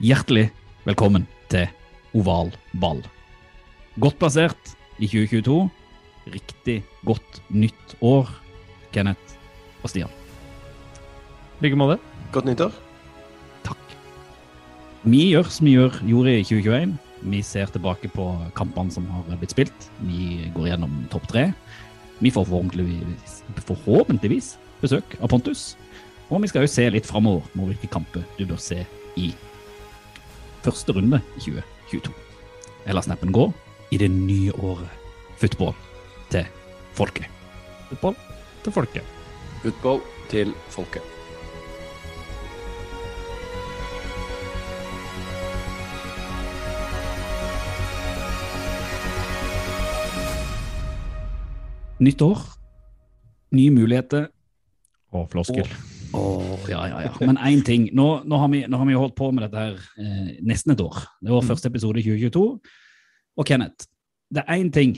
Hjertelig velkommen til Oval ball. Godt plassert i 2022. Riktig godt nytt år, Kenneth og Stian. I like måte. Godt nyttår. Takk. Vi gjør som vi gjør, gjorde i 2021. Vi ser tilbake på kampene som har blitt spilt. Vi går gjennom topp tre. Vi får forhåpentligvis, forhåpentligvis besøk av Pontus. Og vi skal jo se litt framover mot hvilke kamper du bør se i første runde i 2022. Jeg lar snappen gå i det nye året. Football til folket. Football til folket. Football til folket. Nytt år, nye muligheter. Og floskel. Åh, ja, ja, ja. Men én ting. Nå, nå, har vi, nå har vi holdt på med dette her eh, nesten et år. Det var første episode i 2022. Og Kenneth, det er én ting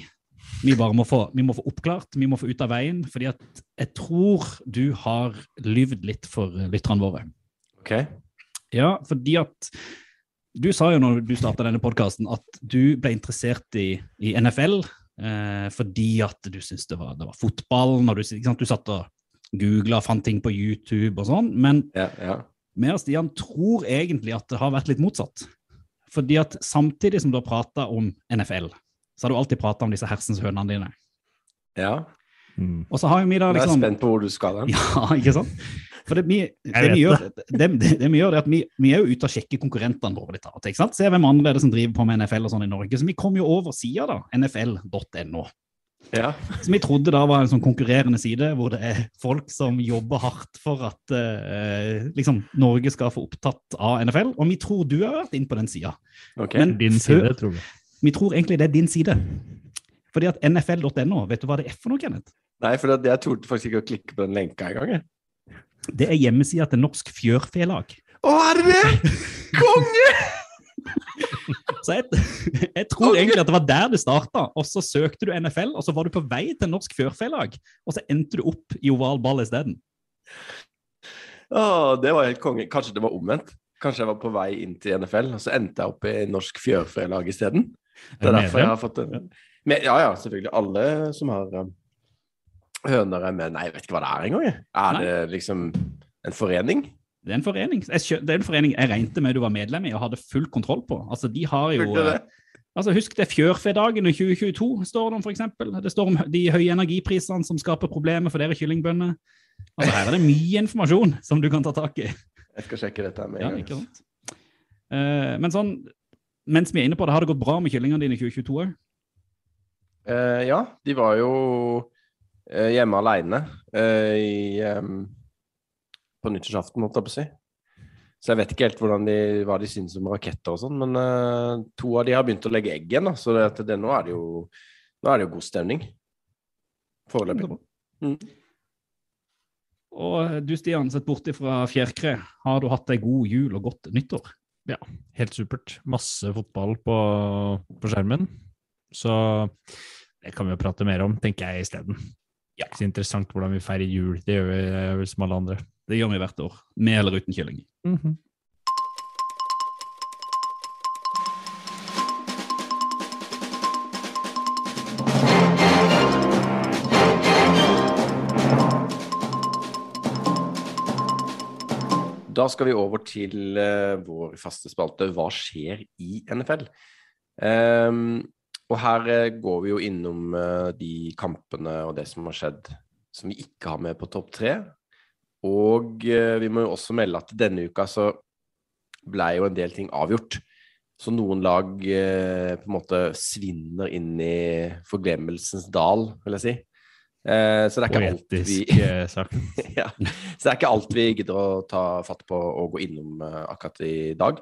vi bare må få, vi må få oppklart, vi må få ut av veien. fordi at jeg tror du har lyvd litt for eh, lytterne våre. OK? Ja, fordi at du sa jo når du starta denne podkasten at du ble interessert i, i NFL eh, fordi at du syntes det, var- det var fotball. når du, du satt og googla, fant ting på YouTube og sånn. Men Ja, ja. og Stian tror egentlig at det har vært litt motsatt. Fordi at samtidig som du har prata om NFL, så har du alltid prata om disse hersens hønene dine. ja. Mm. Og så har jo vi da liksom... Jeg er spent på hvor du skal hen. Ja, ikke sant? For det, vi, det, vi gjør, det, det, det vi gjør, er at vi, vi er jo ute og sjekker konkurrentene våre litt. ikke sant? Se hvem andre er det som driver på med NFL og sånn i Norge. Så vi kom jo over sida, da. nfl.no. Ja. Som vi trodde da var en sånn konkurrerende side, hvor det er folk som jobber hardt for at eh, liksom, Norge skal få opptatt av NFL. Og vi tror du har vært inn på den sida. OK. Men Din før- side, tror vi. Vi tror egentlig det er din side. Fordi at nfl.no, vet du hva det er for noe, Kenneth? Nei, for jeg torde faktisk ikke å klikke på den lenka engang. jeg. Det er hjemmesida til Norsk Fjørfelag. Å, er det det?! Konge! Så jeg, jeg tror egentlig at det var der det starta. Og så søkte du NFL, og så var du på vei til Norsk Fjørfelag, og så endte du opp i oval ball isteden. Å, det var helt konge. Kanskje det var omvendt? Kanskje jeg var på vei inn til NFL, og så endte jeg opp i Norsk Fjørfelag isteden? Det er Er derfor jeg har fått en Ja, ja, selvfølgelig. Alle som har um, høner er med Nei, jeg vet ikke hva det er engang. Er Nei. det liksom en forening? Det er en forening jeg, det er en forening jeg regnet med du var medlem i og hadde full kontroll på. Altså, de har jo altså Husk det Fjørfedagen i 2022, står det om, f.eks. Det står om de høye energiprisene som skaper problemer for dere kyllingbønder. Altså, her er det mye informasjon som du kan ta tak i. Jeg skal sjekke dette med Ja, en gang. ikke sant? Eh, men sånn, mens vi er inne på det, har det gått bra med kyllingene dine i 2022 òg? Uh, ja, de var jo uh, hjemme aleine eh, i, em, på nyttårsaften, måtte jeg på å si. Så jeg vet ikke helt de, hva de syns om raketter og sånn, men uh, to av de har begynt å legge egg igjen, da, så det, det, nå, er det jo, nå er det jo god stemning. Foreløpig. Mm. Og du Stian, sett bort fra fjærkre, har du hatt ei god jul og godt nyttår? Ja, Helt supert. Masse fotball på, på skjermen. Så det kan vi jo prate mer om, tenker jeg isteden. Ja. Ikke så interessant hvordan vi feirer jul. Det gjør vi eh, vel som alle andre. Det gjør vi hvert år, med eller uten kylling. Da skal vi over til uh, vår faste spalte Hva skjer i NFL? Um, og her uh, går vi jo innom uh, de kampene og det som har skjedd som vi ikke har med på topp tre. Og eh, vi må jo også melde at denne uka så ble jo en del ting avgjort. Så noen lag eh, på en måte svinner inn i forglemmelsens dal, vil jeg si. Eh, så det er ikke alt vi ja. Så det er ikke alt vi gidder å ta fatt på og gå innom akkurat i dag.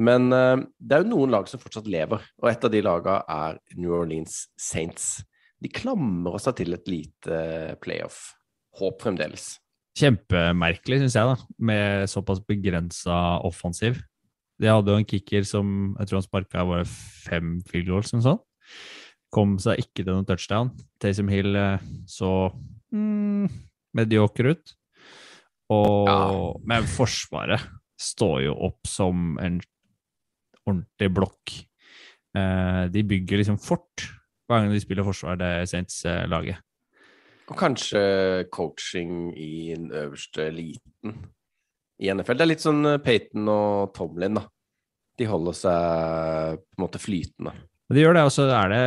Men det er jo noen lag som fortsatt lever, og et av de lagene er New Orleans Saints. De klamrer seg til et lite playoff-håp fremdeles. Kjempemerkelig, syns jeg, da, med såpass begrensa offensiv. De hadde jo en kicker som jeg tror han sparka bare fem field goals, eller noe sånt. Kom seg ikke til noen touchdown. Taysom Hill eh, så mm, medioker ut. Og, Ja. Men Forsvaret står jo opp som en ordentlig blokk. Eh, de bygger liksom fort hver gang de spiller forsvar, det Saints-laget. Og kanskje coaching i den øverste eliten i NFL. Det er litt sånn eh, Peyton og Tomlin, da. De holder seg på en måte flytende. De gjør det, og så er det,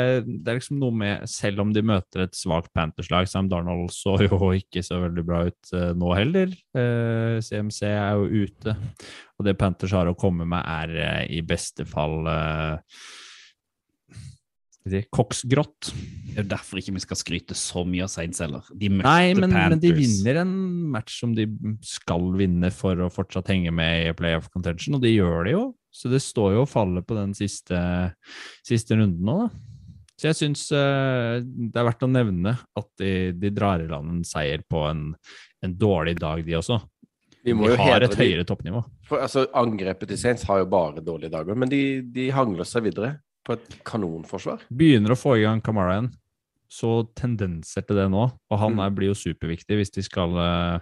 det er liksom noe med Selv om de møter et svakt Panthers-lag Sam Darnold så jo ikke så veldig bra ut eh, nå heller. Eh, CMC er jo ute, og det Panthers har å komme med, er eh, i beste fall eh, koksgrått. Det er jo derfor ikke vi skal skryte så mye av Saints heller. De møtte Nei, men, men de vinner en match som de skal vinne for å fortsatt henge med i playoff contention, og de gjør det jo. Så det står jo og faller på den siste, siste runden nå, da. Så jeg syns uh, det er verdt å nevne at de, de drar i land en seier på en, en dårlig dag, de også. Vi De jo har et et de- høyere toppnivå. For, altså, angrepet til Saints har jo bare dårlige dager, men de, de hangler seg videre på et kanonforsvar. Begynner å få i gang Kamara igjen. Så tendenser til det nå. Og han Mm. er, blir jo superviktig hvis de skal uh,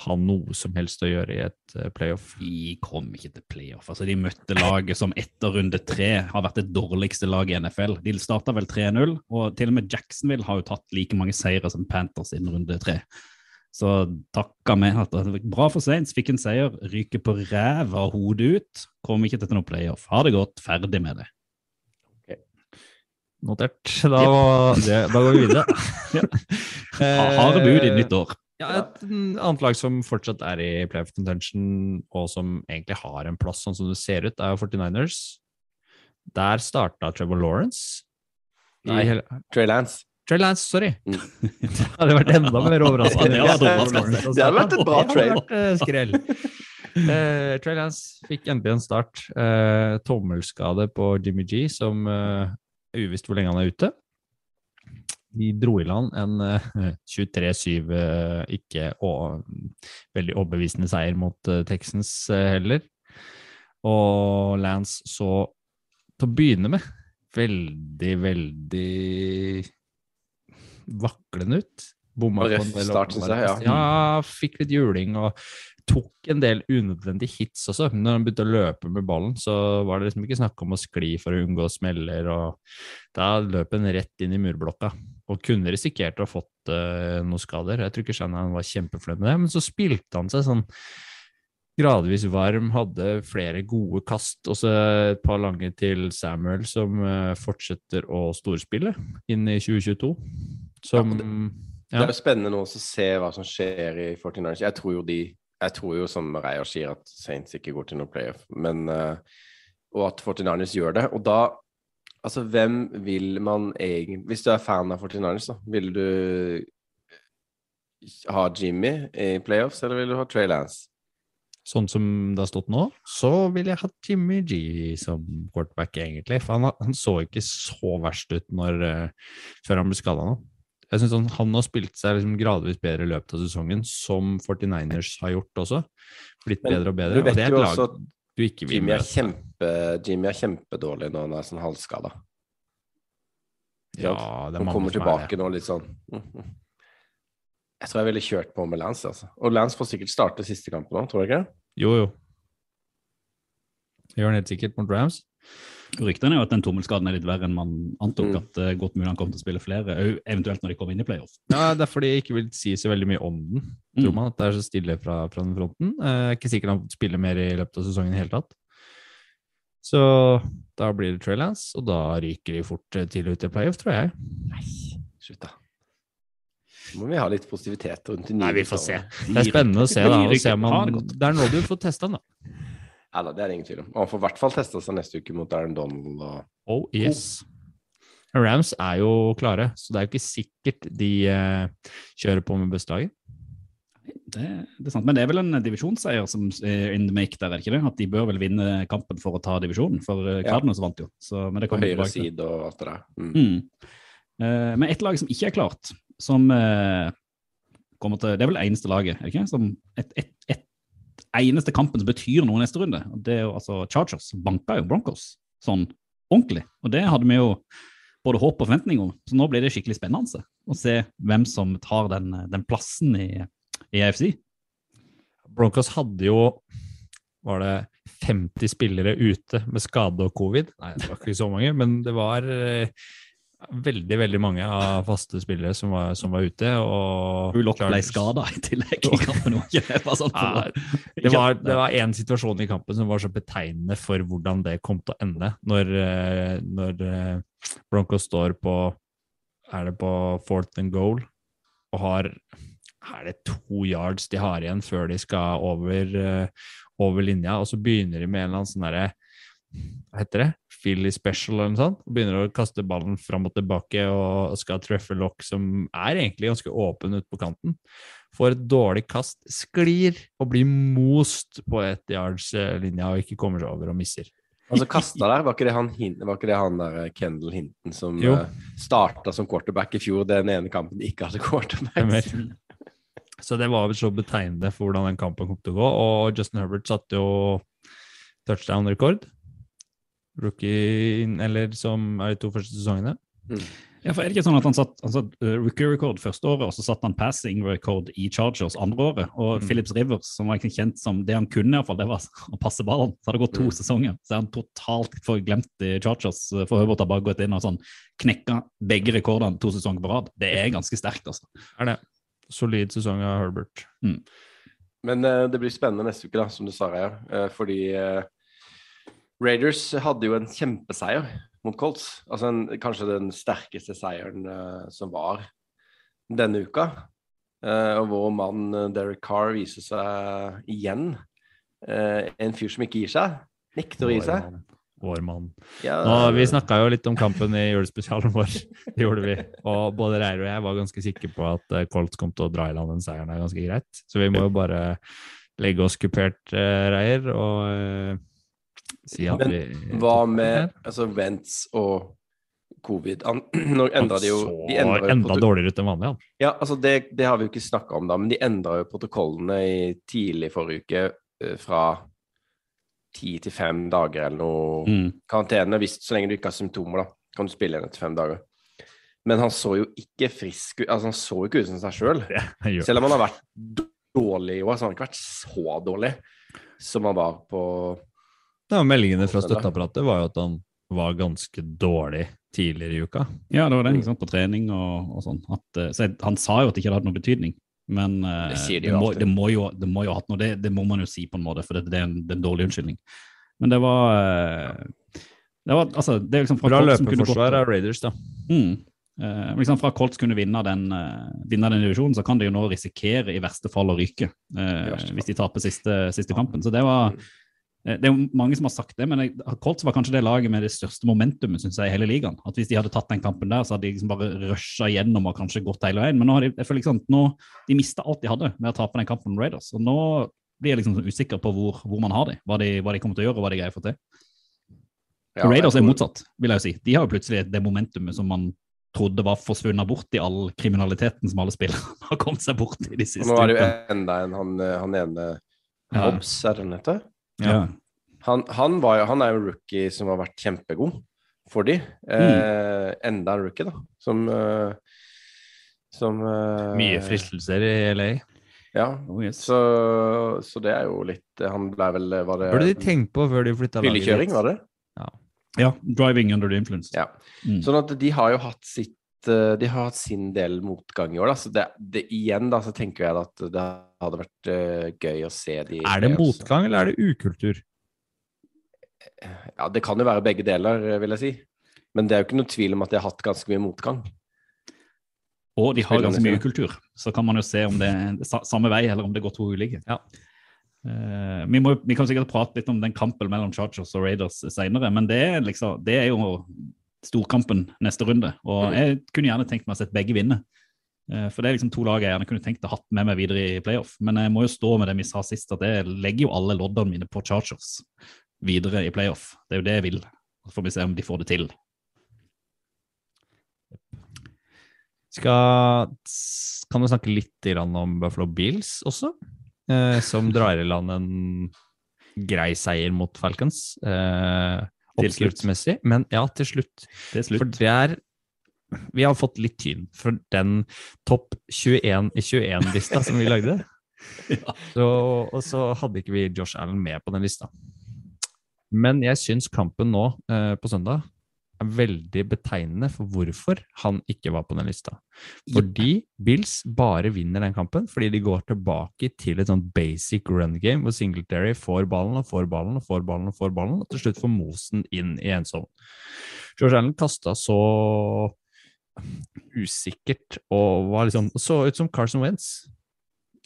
ha noe som helst å gjøre i et uh, playoff. De kom ikke til playoff. Altså, de møtte laget som etter runde tre har vært det dårligste laget i NFL. De starta vel 3-0, og til og med Jacksonville har jo tatt like mange seire som Panthers innen runde tre. Så takka vi at bra for Saints, fikk en seier, ryker på ræva og hodet ut. Kom ikke til noe playoff. Ha det godt, ferdig med det. Notert. Da, var det, da går vi videre. ja. Harde bud i nytt år. Ja, et annet lag som fortsatt er i playoff contention, og som egentlig har en plass sånn som det ser ut, er 49ers. Der starta Trevor Lawrence. Nei, hele- Trey Lance. Trey Lance, sorry. Mm. det hadde vært enda mer overraskende. Det hadde vært Det hadde vært et bra Det hadde trade. vært, eh, skrell. Eh, Trey Lance fikk endelig en start. Uh, tommelskade på Jimmy G, som uvisst hvor lenge han er ute. De dro i land en eh, 23-7, eh, ikke å, veldig overbevisende seier mot eh, Texans eh, heller. Og Lance så til å begynne med veldig, veldig vaklende ut. Bomma på en del start, jeg, ja. ja. Fikk litt juling og tok en del unødvendige hits også. Når han begynte å løpe med ballen, så var det liksom ikke snakk om å skli for å unngå smeller. og Da løp han rett inn i murblokka og kunne risikert å ha fått uh, noen skader. Jeg tror ikke Shannon var kjempefornøyd med det, men så spilte han seg sånn gradvis varm, hadde flere gode kast, og så et par lange til Samuel, som uh, fortsetter å storspille inn i 2022. Som Det ja. er jo spennende nå å se hva som skjer i 49ers. Jeg tror jo de jeg tror jo som Reier sier at Saints ikke går til noen playoff, men eh, og at 49ers gjør det. Og da Altså, hvem vil man egentlig Hvis du er fan av 49ers, da, vil du ha Jimmy i playoffs, eller vil du ha Trey Lance? Sånn som det har stått nå, så ville jeg hatt Jimmy G som quarterback, egentlig. For han, han så ikke så verst ut når, eh, før han ble skada nå. Jeg synes han, han har spilt seg liksom gradvis bedre i løpet av sesongen, som 49ers har gjort også. Blitt Men bedre og du bedre. vet Og det er et lag også du ikke vil Jimmy er, kjempe, Jimmy er kjempedårlig når han er sånn halvskada. Ja, det er mange som er tilbake det. nå litt sånn. Jeg tror jeg ville kjørt på med Lance, altså. Og Lance får sikkert starte siste kampen nå, tror du ikke? Jo, jo. Det gjør han helt sikkert mot Rams. Ryktene er jo at den tommelskaden er litt verre enn man antok. Mm. At uh, godt mulig han kommer til å spille flere, eventuelt når de kommer inn i playoff. Ja, det er fordi jeg ikke vil si så veldig mye om den. Tror Mm. man at det er så stille fra, fra den fronten. Uh, ikke sikkert han spiller mer i løpet av sesongen i det hele tatt. Så da blir det Trailhands, og da ryker de fort eh, tidlig ut i playoff, tror jeg. Nei, slutt, da. Nå må vi ha litt positivitet rundt de nye Nei, vi får se. Det er spennende å se, da. Og se om godt. det er nå du får testa den, da. Ja da, det er det ingen tvil om. Og han får i hvert fall testa seg neste uke mot Aaron Donald. Og... Oh, yes. Rams er jo klare, så det er jo ikke sikkert de eh, kjører på med bursdagen. Det, det er sant, Men det er vel en divisjonsseier som er in the make der, er ikke det? At de bør vel vinne kampen for å ta divisjonen, for Cardinals Ja. Vant jo. Så, men det På høyre tilbake side og alt det der. Mm. Mm. Eh, men et lag som ikke er klart, som eh, kommer til Det er vel det eneste laget, er det ikke? Som et, et eneste kampen som betyr noe neste runde. Og det er jo altså Chargers. Banka jo Broncos sånn ordentlig. Og det hadde vi jo både håp og forventning om. Så nå blir det skikkelig spennende å se hvem som tar den, den plassen i, i AFC. Broncos hadde jo var det 50 spillere ute med skade og covid. Nei, det var ikke så mange, men det var eh, veldig, veldig mange av faste spillere som var, som var ute. Og Bullock ble skada i tillegg i kampen. var sånn Ja, det var, det var en situasjon i kampen som var så betegnende for hvordan det kom til å ende. Når, eh, når eh, Broncos står på Er det på fourth and goal og har Er det to yards de har igjen før de skal over, eh, over linja, og så begynner de med en eller annen sånn derre Hva heter det? Philly special eller noe sånt. Og begynner å kaste ballen fram og tilbake og skal treffe lokk som er egentlig ganske åpen ute på kanten får et dårlig kast, sklir og blir most på ett yards eh, linja og ikke kommer seg over og misser. Altså kasta der, var ikke det han, var ikke det han der Kendal Kendall Hinton som Jo. uh, starta som quarterback i fjor, den ene kampen de ikke hadde quarterback? Så det var vel så betegnende for hvordan den kampen kom til å gå. Og Justin Herbert satte jo touchdown-rekord. Rookie, eller som er de to første sesongene. Ja, for er det ikke sånn at han satt, han satt uh, rookie record første året, og så satt han passing record i Chargers andre året? Og Mm. Phillips Rivers, som var ikke kjent som det han kunne, i hvert fall, det var å passe ballen. Så hadde det gått to Mm. sesonger, så er han totalt forglemt i Chargers. uh, For Herbert har bare gått inn og sånn knekka begge rekordene to sesonger på rad. Det er ganske sterkt, altså. Er det. Solid sesong av Herbert. Men uh, det blir spennende neste uke, da, som du sa, Reia. Uh, fordi eh, Raiders hadde jo en kjempeseier mot Colts. Altså en, kanskje den sterkeste seieren uh, som var denne uka. Uh, og vår mann eh, Derek Carr viser seg igjen. Uh, en fyr som ikke gir seg. Nekter å gi seg. Vår mann. Ja, Nå, vi snakka jo litt om kampen i julespesialen vår. Det gjorde vi. Og både Reir og jeg var ganske sikre på at Colts kom til å dra i land den seieren er ganske greit. Så vi må jo bare legge oss kupert, Reir, og si at Men vi Hva med altså, Vents og covid? Han, nå endra de jo de endret jo enda dårligere ut enn vanlig, han. Ja, altså det, det har vi jo ikke snakka om da, men de endra jo protokollene i tidlig forrige uke eh, fra ti til fem dager eller noe Mm. karantene. Hvis, så lenge du ikke har symptomer, da, kan du spille igjen etter fem dager. Men han så jo ikke frisk ut. Altså, han så jo ikke ut som seg sjøl. Selv. Selv om han har vært dårlig i år, så har ikke vært så dårlig som han var på Ja, meldingene fra støtteapparatet var jo at han var ganske dårlig tidligere i uka. Ja, det var det, ikke sant, på trening og, og sånn. At, eh, så jeg, han sa jo at det ikke hadde hatt noen betydning, men eh, Det sier de det, jo må, det, må jo, det må jo ha hatt noe, det, det må man jo si på en måte, for det, det, er, en, det er en dårlig unnskyldning. Men det var eh, det var, altså, det er liksom fra Bra Colts som kunne løpeforsvar av Raiders, da. Mm. Eh, liksom fra Colts kunne vinne den, vinne den divisjonen, så kan de jo nå risikere i verste fall å ryke eh, hvis de taper siste, siste kampen. Så det var eh, Det er jo mange som har sagt det, men Colts var kanskje det laget med det største momentumet synes jeg, i hele ligaen. At Hvis de hadde tatt den kampen der, så hadde de liksom bare rusha gjennom og kanskje gått hele veien. Men nå har de jeg føler liksom, nå, de mista alt de hadde med å tape den kampen med Raiders. Og nå blir jeg liksom sånn usikker på hvor, hvor man har dem, hva de, hva de kommer til å gjøre og hva de greier å få til. Ja, Raiders er motsatt, vil jeg jo si. De har jo plutselig det momentumet som man trodde var forsvunnet bort i all kriminaliteten som alle spillerne har kommet seg bort i de siste siste nå er det jo enda en han, eh, han ene Ja. Hobbs, er det han heter? Ja. Han, han, var jo, han er jo en rookie som har vært kjempegod for de. Mm. Eh, enda en rookie, da. Som, eh, som eh, Mye fristelser i LA. Ja. Oh, yes. Så, så det er jo litt Han ble vel Var det Burde de tenkt på før de flytta laget fyllekjøring, var det? Ja, driving under the influence. Ja. Mm. Sånn at de har jo hatt sitt eh, De har hatt sin del motgang i år, da. Så det, det, igjen da, så tenker jeg at det hadde vært uh, gøy å se de Er det motgang, eller er det ukultur? Ja, det kan jo være begge deler, eh, vil jeg si. Men det er jo ikke noe tvil om at de har hatt ganske mye motgang. Og de har ganske mye ukultur. Så kan man jo se om det er samme vei, eller om det går to ulike. Ja. Uh, vi, må, vi kan sikkert prate litt om den kampen mellom Chargers og Raiders senere, men det er, liksom, det er jo storkampen neste runde. Og jeg kunne gjerne tenkt meg å sett begge vinne. Eh, For det er liksom to lag jeg gjerne kunne tenkt å hatt med meg videre i playoff. Men jeg må jo stå med det vi sa sist, at jeg legger jo alle loddene mine på Chargers videre i playoff. Det er jo det jeg vil. Så får vi se om de får det til. Skal, kan du snakke litt om Buffalo Bills også? Eh, som drar i land en grei seier mot Falcons. Eh, Oppskriftsmessig. Men ja, til slutt. Til slutt. For slutt. Vi har fått litt tyn for den topp 21 i 21-lista som vi lagde. Ja. Så, og så hadde ikke vi Josh Allen med på den lista. Men jeg syns kampen nå eh, på søndag er veldig betegnende for hvorfor han ikke var på den lista. Fordi Bills bare vinner den kampen fordi de går tilbake til et sånn basic run game hvor Singletary får ballen og får ballen og får ballen og får ballen, og til slutt får mosen inn i ensom. George Allen kasta så usikkert og var liksom så ut som Carson Wentz.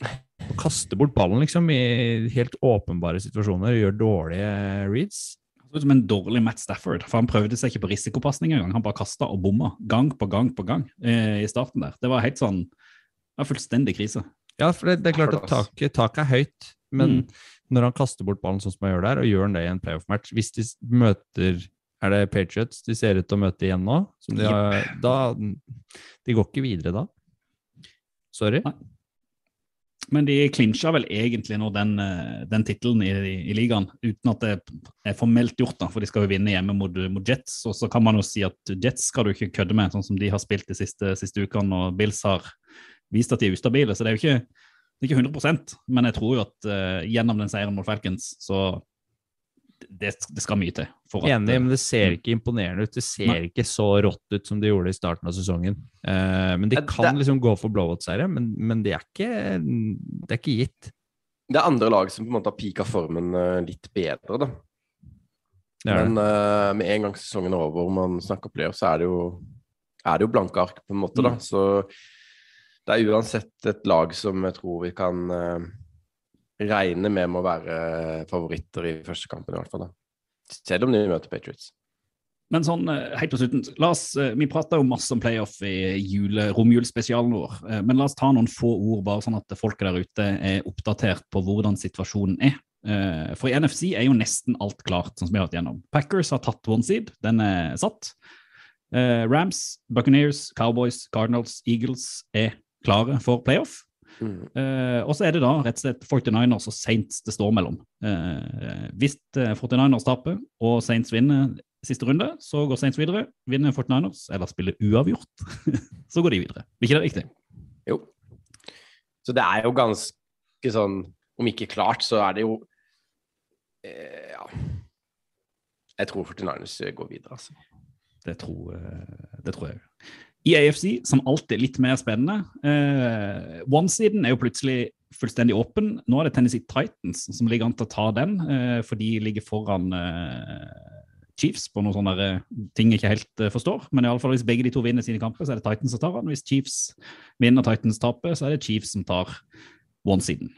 Og kaster bort ballen liksom i helt åpenbare situasjoner og gjør dårlige reads. Så ut som en dårlig Matt Stafford, for han prøvde seg ikke på risikopasning engang. Han bare kasta og bomma gang på gang på gang eh, i starten der. Det var helt sånn det var fullstendig krise. Ja, for det, det er klart at taket, tak er høyt, men Mm. når han kaster bort ballen sånn som han gjør der, og gjør han det i en playoff-match Hvis de møter Er det Patriots de ser ut til å møte igjen nå? Som de, har, da, de går ikke videre da. Sorry. Nei. Men de klinsja vel egentlig nå den, eh, den tittelen i, i, i ligaen, uten at det er formelt gjort, da, for de skal jo vinne hjemme mot, mot Jets. Og så kan man jo si at Jets skal du ikke kødde med, sånn som de har spilt de siste, siste ukene, og Bills har vist at de er ustabile. Så det er jo ikke, det er ikke 100 men jeg tror jo at uh, gjennom den seieren mot Falcons, så det, det skal mye til. For at, Enig, men det ser ikke imponerende ut. Det ser Nei. ikke så rått ut som det gjorde i starten av sesongen. Uh, men de kan det- liksom gå for blowout-serie, men, men det, er ikke, det er ikke gitt. Det er andre lag som på en måte har pika formen eh, litt bedre, da. Men eh, med en gang sesongen er over og man snakker playoff, så er det jo, er det jo blanke ark, på en måte, da. Mm. Så det er uansett et lag som jeg tror vi kan eh, regne med må være favoritter i første kampen, i hvert fall. da. Selv om de møter Patriots. Men sånn, eh, helt på slutten, la oss, eh, Vi prata jo masse om playoff i jule, romjulsspesialen vår, eh, men la oss ta noen få ord, bare sånn at folket der ute er oppdatert på hvordan situasjonen er. For i NFC er jo nesten alt klart, sånn som vi har vært gjennom. Packers har tatt one seed, den er satt. Rams, Buccaneers, Cowboys, Cardinals, Eagles er klare for playoff. Mm. Eh, og så er det da rett og slett 49ers og Saints det står mellom. Uh, hvis eh, 49ers taper og Saints vinner siste runde, så går Saints videre. Vinner 49ers, eller spiller uavgjort, så går de videre. Blir ikke det riktig? Jo. Så det er jo ganske sånn Om ikke klart, så er det jo eh, Ja. Jeg tror 49ers går videre, altså. Det tror, eh, det tror jeg. I AFC, som alltid er litt mer spennende, eh, one-siden er jo plutselig fullstendig åpen. Nå er det Tennessee Titans som ligger an til å ta den, eh, for de ligger foran eh, Chiefs på noen sånne der, ting jeg ikke helt eh, forstår. Men i alle fall hvis begge de to vinner sine kamper, så er det Titans som tar den. Hvis Chiefs vinner og Titans taper, så er det Chiefs som tar one-siden.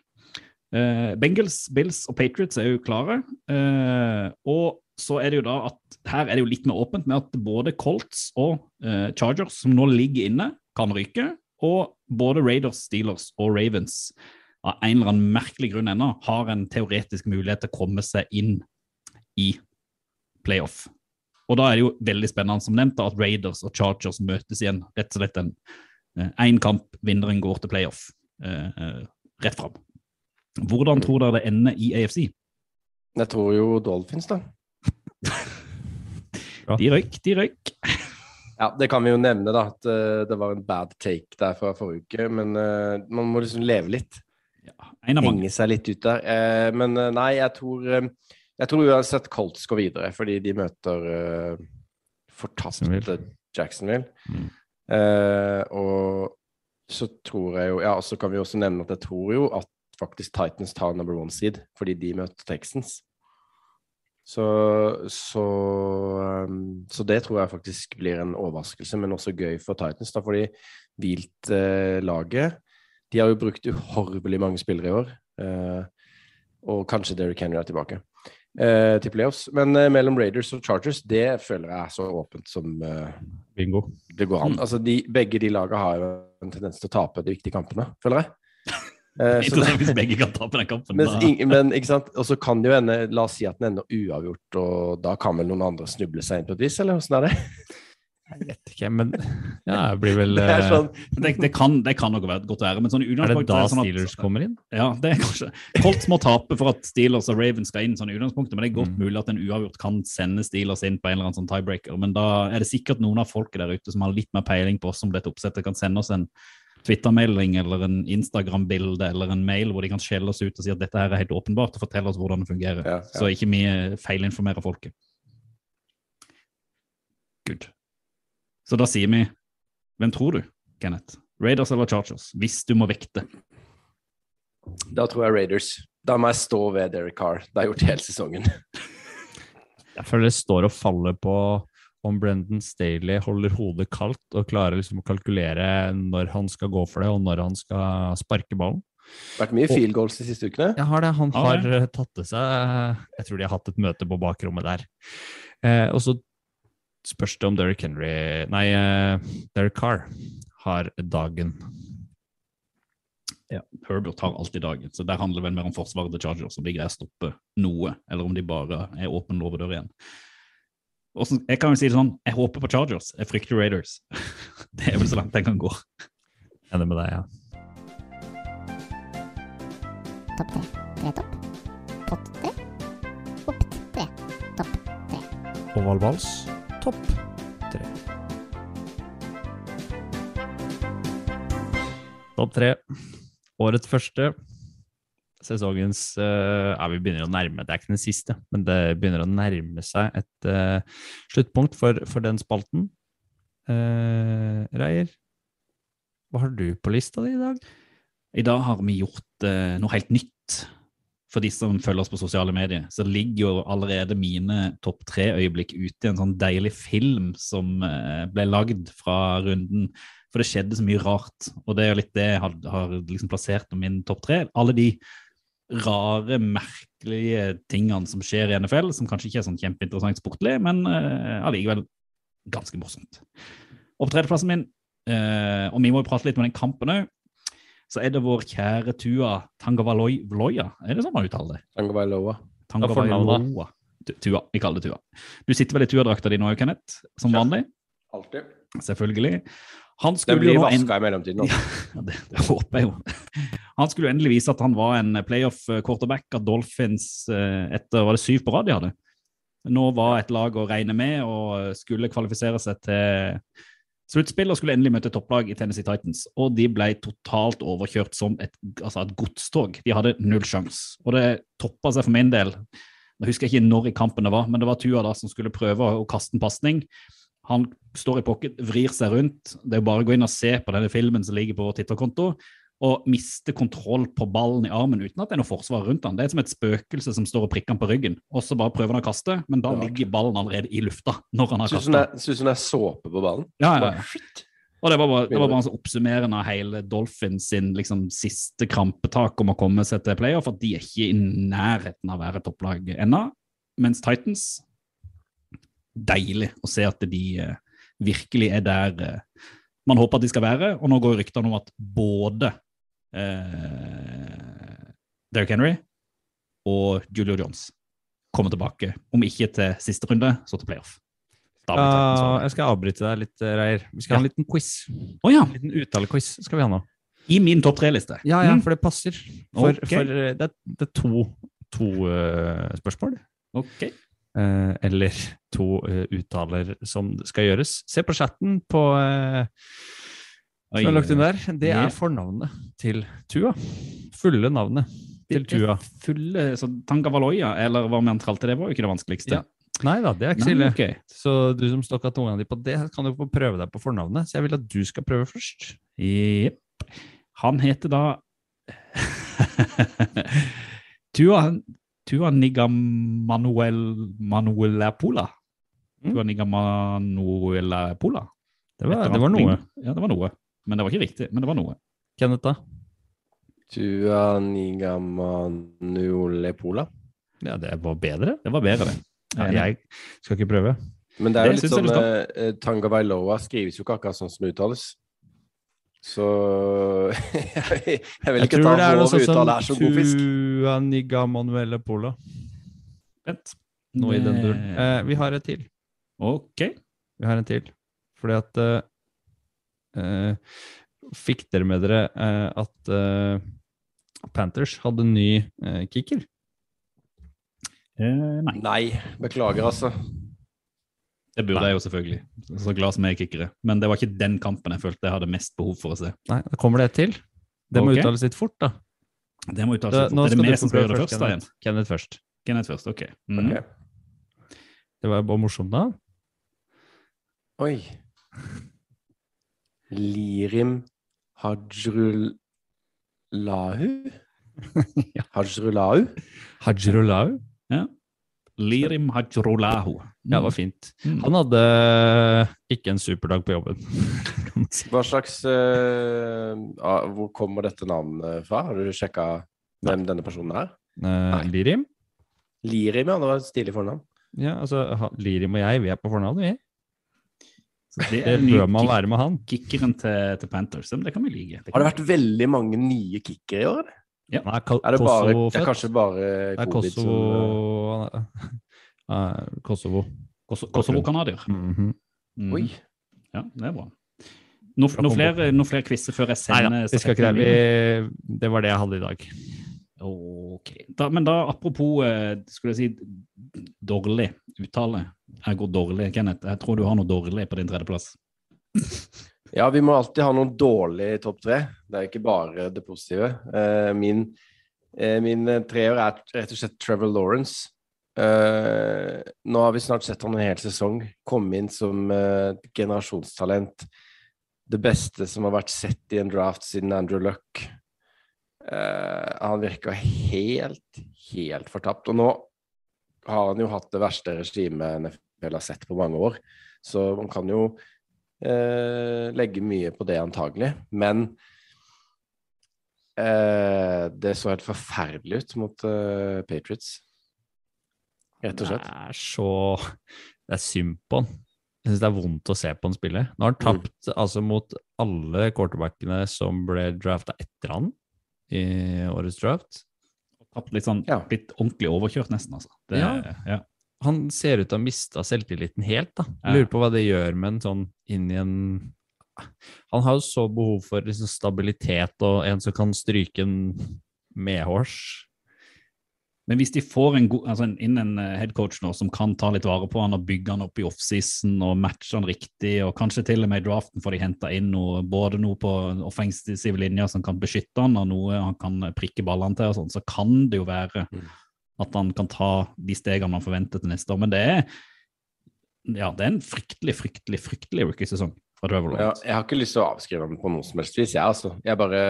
Eh, Bengals, Bills og Patriots er jo klare. Eh, og så er det jo da at her er det jo litt mer åpent med at både Colts og eh, Chargers, som nå ligger inne, kan ryke. Og både Raiders, Steelers og Ravens av en eller annen merkelig grunn ennå har en teoretisk mulighet til å komme seg inn i playoff. Og da er det jo veldig spennende som nevnt at Raiders og Chargers møtes igjen. Rett og slett en én kamp, vinneren går til playoff. Eh, rett fram. Hvordan tror dere det ender i AFC? Jeg tror jo Dolphins, da. De røyk, de røyk. Ja, det kan vi jo nevne, da, at eh, det var en bad take der fra forrige uke. Men eh, man må liksom leve litt. Ja, en av mange. Henge seg litt ut der. Eh, men nei, jeg tror Jeg tror uansett Colts går videre, fordi de møter uh, fortapte Jacksonville. Jacksonville. Mm. Uh, og så tror jeg jo Ja, og så kan vi også nevne at jeg tror jo at faktisk Titans tar number one seed, fordi de møter Texans. Så, så, um, så det tror jeg faktisk blir en overraskelse, men også gøy for Titans, da, fordi Vilt-laget De har jo brukt uhorvelig mange spillere i år. Eh, Og kanskje Derrick Henry er tilbake eh, til playoffs. Men eh, mellom Raiders og Chargers, det føler jeg er så åpent som eh, Bingo. det går an. Altså, de, begge de lagene har jo en tendens til å tape de viktige kampene, føler jeg. Eh, så Interessant hvis begge kan tape den kampen. men, da. men ikke sant, og så kan det jo ende La oss si at den ender uavgjort, og da kan vel noen andre snuble seg inn på et vis, eller åssen er det? Jeg vet ikke, men ja, det blir vel Det er eh, sånn, Det, det, kan, det kan nok være godt å være, men sånn Er det da er sånn at- Steelers kommer inn? Ja, det er kanskje Colts må tape for at Steelers og Ravens skal inn, sånn i utgangspunktet, men det er godt Mm. mulig at en uavgjort kan sende Steelers inn på en eller annen sånn tiebreaker. Men da er det sikkert noen av folket der ute som har litt mer peiling på oss som dette oppsettet, kan sende oss en Twitter-melding eller en Instagram-bilde eller en mail hvor de kan skjelle oss ut og si at dette her er helt åpenbart, og fortelle oss hvordan det fungerer. Ja, ja. Så ikke vi eh, feilinformerer folket. Good. Så da sier vi Hvem tror du, Kenneth? Raiders eller Chargers? Hvis du må vekte. da tror jeg Raiders. Da må jeg stå ved Derek Carr. Det har jeg gjort hele sesongen. Jeg føler det står og faller på om Brendan Staley holder hodet kaldt og klarer liksom å kalkulere når han skal gå for det, og når han skal sparke ballen. Vært mye field goals de siste ukene. Jeg har det. Han har eh, tatt til seg Jeg tror de har hatt et møte på bakrommet der. Eh, og så spørs det om Derrick Henry Nei, eh, Derrick Carr har dagen. Ja, Herbert har alltid dagen, så der handler vel mer om forsvaret til Chargers, om de greier å stoppe noe, eller om de bare er åpen låvedør igjen. Hvordan- jeg kan jo si det sånn, jeg håper på Chargers, jeg frykter Raiders. Det er vel så langt jeg kan gå. Enig med deg, ja. Topp tre. Tre topp. Pott tre. Opp tre. Topp tre. Oval vals, topp tre. Topp tre. Årets første. Sesongens uh, Ja, vi begynner å nærme Det er ikke den siste, men det begynner å nærme seg et uh, sluttpunkt for, for den spalten. Uh, Reier, hva har du på lista di i dag? I dag har vi gjort uh, noe helt nytt. For de som følger oss på sosiale medier, så ligger jo allerede mine topp tre-øyeblikk ute i en sånn deilig film som eh, ble lagd fra runden. For det skjedde så mye rart, og det er jo litt det jeg har, har liksom plassert på min topp tre. Alle de rare, merkelige tingene som skjer i NFL, som kanskje ikke er sånn kjempeinteressant sportlig, men uh, allikevel ganske morsomt. Og på tredjeplassen min, uh, og vi må jo prate litt om den kampen òg, så er det vår kjære Tua Tangavaloya. Er det sånn man uttaler det? Tangavailoa. Tangavailoa. Tu- Tua. Vi kaller det Tua. Du sitter vel i Tua-drakta di nå, Kenneth? Som vanlig? Alltid. Selvfølgelig. Han Den skulle blir jo nå en- vaska i mellomtiden. ja, det, det håper jeg jo. Han skulle jo endelig vise at han var en playoff-quarterback av Dolphins eh, etter var det syv på rad de hadde. Nå var et lag å regne med og skulle kvalifisere seg til sluttspill og skulle endelig møte topplag i Tennessee Titans. Og de ble totalt overkjørt som et, altså et godstog. De hadde null sjanse. Og det toppa seg for min del. Nå husker jeg ikke når i kampen det var, men det var Tua da som skulle prøve å kaste en pasning. Han står i pocket, vrir seg rundt. Det er jo bare å gå inn og se på denne filmen som ligger på vår Twitter-konto, og miste kontroll på ballen i armen uten at det er noe forsvar rundt han. Det er som et spøkelse som står og prikker han på ryggen, og så bare prøver han å kaste, men da ligger ballen allerede i lufta når han har er- syns hun er såpe på ballen. Ja, ja, ja. Og det var bare, det var bare en sånn oppsummerende av hele Dolphins sin liksom, siste krampetak om å komme seg til playoff, at de er ikke i nærheten av å være topplag ennå. Mens Titans Deilig å se at de eh, virkelig er der eh, man håper at de skal være. Og nå går ryktene om at både eh, Derrick Henry og Julio Jones kommer tilbake. Om ikke til siste runde, så til playoff. Ja, over. jeg skal avbryte deg litt, eh, Reier. Vi skal ha en liten quiz. Oh, ja, En liten uttalequiz skal vi ha nå. i min topp tre-liste. Ja, ja, Mm. for det passer. For, okay. for eh, det, er, det er to, to uh, spørsmål. Ok. eh, eller to eh, uttaler som skal gjøres. Se på chatten på eh, som er lagt inn der. Det er fornavnet til Tua. Fulle navnet til Tua. Fulle, så Tangavaloya, eller hva man kalte det, var jo ikke det vanskeligste. Ja, Nei da, det er ikke så ille. Okay. Så du som stokka tunga di på det, kan du få prøve deg på fornavnet. Så jeg vil at du skal prøve først. Jepp. Han heter da Tua, Tua Niga Manuel Manuelapola. Mm. Tua Niga Manuelapola. Det var, det var noe. Ja, det var noe. Men det var ikke riktig. Men det var noe. Kenneth, da? Tua Nigamanuolepola. Ja, det var bedre. Det var bedre, det. Ja, jeg skal ikke prøve. Men det er jo Det litt sånn eh, Tanga Vailoa skrives jo ikke akkurat sånn som det uttales. Så jeg vil ikke ta vår uttale her som god fisk. Tua Niga Pola. Vent. Noe i den duren. Eh, vi har et til. Ok. Vi har en til. Fordi at eh, Fikk dere med dere eh, at eh, Panthers hadde en ny eh, kicker? Eh, nei. Nei, beklager, altså. Det burde jeg jo selvfølgelig. Så glad som jeg er kickere. Men det var ikke den kampen jeg følte jeg hadde mest behov for å se. Nei, da kommer det et til. Det må uttales litt fort, da. Det må Da, uttales. nå Er det meg som skal gjøre det først, først, da igjen? Kenneth. Kenneth først. Kenneth først, ok. Mm. Ok. Det var bare morsomt, da. Oi. Lirim Hajrulahu? Hajrulahu? ja. Lirim Hajrulahu. Ja, det var fint. Mm. Han hadde ikke en superdag på jobben. Hva slags ah, Hvor kommer dette navnet fra? Har du sjekka hvem denne personen er? Uh, Lirim? Lirim, ja. Det var et stilig fornavn. Ja, altså, Lirim og jeg, vi er på fornavnet, vi. Det Det er bør man være med han. kickeren til, til Panthers. Det kan vi like. Har det vært veldig mange nye kickere i år? Ja. Nei, er, det, bare, det er kanskje bare Det er Kosovo som Eh, Kosovo. Kosovo- Kosovo-canadier. -hmm. mm. Oi. Ja, det er bra. Noen flere, noe flere quizer før jeg Nei da, sender vi skal ikke det. Vi, det var det jeg hadde i dag. Ok. Da, men da, apropos eh, skulle jeg si dårlig uttale. Jeg går dårlig, Kenneth. Jeg tror du har noe dårlig på din tredjeplass. Ja, vi må alltid ha noe dårlig i topp tre. Det er ikke bare det positive. Eh, min eh, min treer er rett og slett Trevor Lawrence. Nå har vi snart sett han en hel sesong komme inn som generasjonstalent. Det beste som har vært sett i en draft siden Andrew Luck. Eh, han virka helt, helt fortapt. Og nå har han jo hatt det verste regimet NFL har sett på mange år. Så man kan jo eh, legge mye på det antagelig. Men eh, det så helt forferdelig ut mot eh, Patriots. Rett og slett. Det er så Det er synd på han. Jeg syns det er vondt å se på han spille. Nå har han tapt altså mot alle quarterbackene som ble drafta etter han i årets draft. Tapt litt sånn, Ja. blitt ordentlig overkjørt nesten, altså. Det, Ja. ja. Han ser ut til å ha mista selvtilliten helt. da. Ja. Lurer på hva det gjør med en sånn inn i en Han har jo så behov for liksom stabilitet og en som kan stryke en medhårs. Men hvis de får en god, altså inn en eh, headcoach nå som kan ta litt vare på han og bygge han opp i offseason og matche han riktig, og kanskje til og med i draften får de henta inn noe, både noe på offensive linjer som kan beskytte han, og noe han kan prikke ballene til, og sånn, så kan det jo være Mm. at han kan ta de stegene man forventer til neste år. Men det er ja, det er en fryktelig, fryktelig, fryktelig rookie-sesong fra Trevor Ja, Lawrence. jeg har ikke lyst til å avskrive ham på noe som helst vis, jeg altså. Jeg bare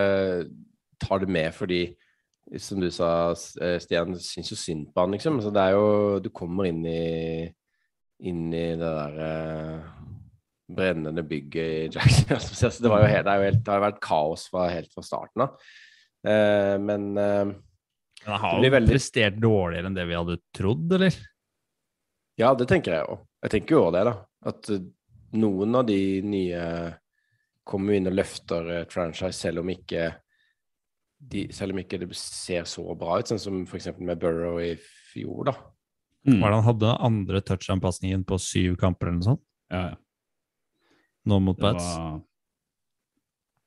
tar det med fordi, som du sa, eh, Stian, syns jo synd på han, liksom. Så det er jo Du kommer inn i inn i det der eh, brennende bygget i Jackson. Så det, var jo helt, det, jo helt, det har jo vært kaos fra, helt fra starten av. Eh, men eh, Men han har jo veldig- prestert dårligere enn det vi hadde trodd, eller? Ja, det tenker jeg òg. Jeg tenker jo også det, da. At eh, noen av de nye kommer jo inn og løfter eh, franchise, selv om ikke de, selv om ikke det ser så bra ut, sånn som f.eks. med Burrow i fjor, da. Mm. Var det han hadde den andre touchdown-pasningen på syv kamper eller noe sånt? Ja, ja. Nå mot Bats? Var,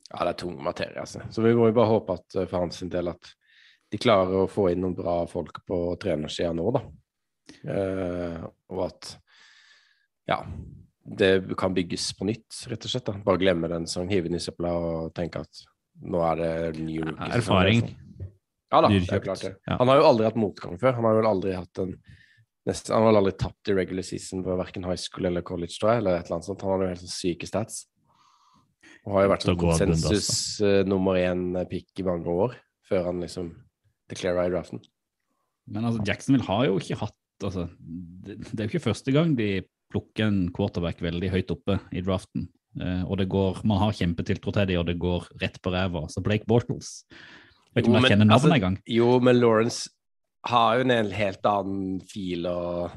Ja, det er tung materie, altså. Så vi må jo bare håpe at for hans del at de klarer å få inn noen bra folk på trenersida nå, da. Eh, og at ja, det kan bygges på nytt, rett og slett. da. Bare glemme den sesongen, hive den i søpla og tenke at nå er det ny rookie. Erfaring. Ja da, det er klart det. Ja. Han har jo aldri hatt motgang før. Han har vel aldri hatt en nesten, Han har vel aldri tapt i regular season på verken high school eller college, tror jeg, eller et eller annet sånt. Han har jo helt sånn syke stats. Og har jo vært Så sånn god konsensus uh, nummer én-pick i mange år, før han liksom declara i draften. Men altså, Jacksonville har jo ikke hatt altså, det, det er jo ikke første gang de plukker en quarterback veldig høyt oppe i draften. Eh, og det går, Man har kjempetiltro til dem, og det går rett på ræva. Så Blake Bortles Vet ikke om jeg kjenner navnet altså, engang. Jo, men Lawrence har jo en helt annen fil og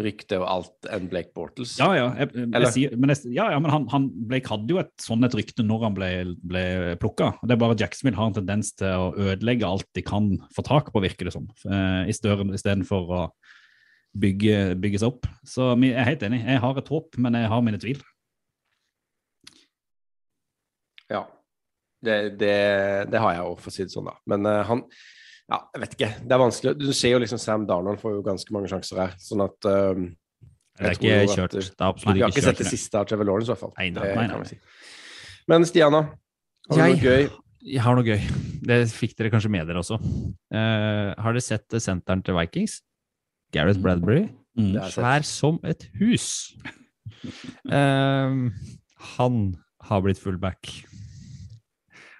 rykte og alt enn Blake Bortles. Ja, ja. Jeg, jeg, sier, men, jeg, ja, ja, men han, han Blake hadde jo et sånn et rykte når han ble, ble plukka. Det er bare Jacksonville har en tendens til å ødelegge alt de kan få tak på, virker det som, eh, istedenfor å bygge, bygge seg opp. Så jeg er helt enig. Jeg har et håp, men jeg har mine tvil. Ja. Det, det, det har jeg òg, for å si det sånn, da. Men uh, han Ja, jeg vet ikke. Det er vanskelig. Du ser jo liksom Sam Darnold får jo ganske mange sjanser her, sånn at uh, Det er ikke at- kjørt. Det er Vi har ikke ikke sett det siste av Trevor Lawrence, i hvert fall. Nei, nei, nei, nei. si. Men Stian, da? Har du noe gøy? Jeg har noe gøy. Det fikk dere kanskje med dere også. Uh, har dere sett eh, senteren til Vikings? Gareth Bradbury. Mm. Sett. Svær som et hus. Eh, han har blitt fullback.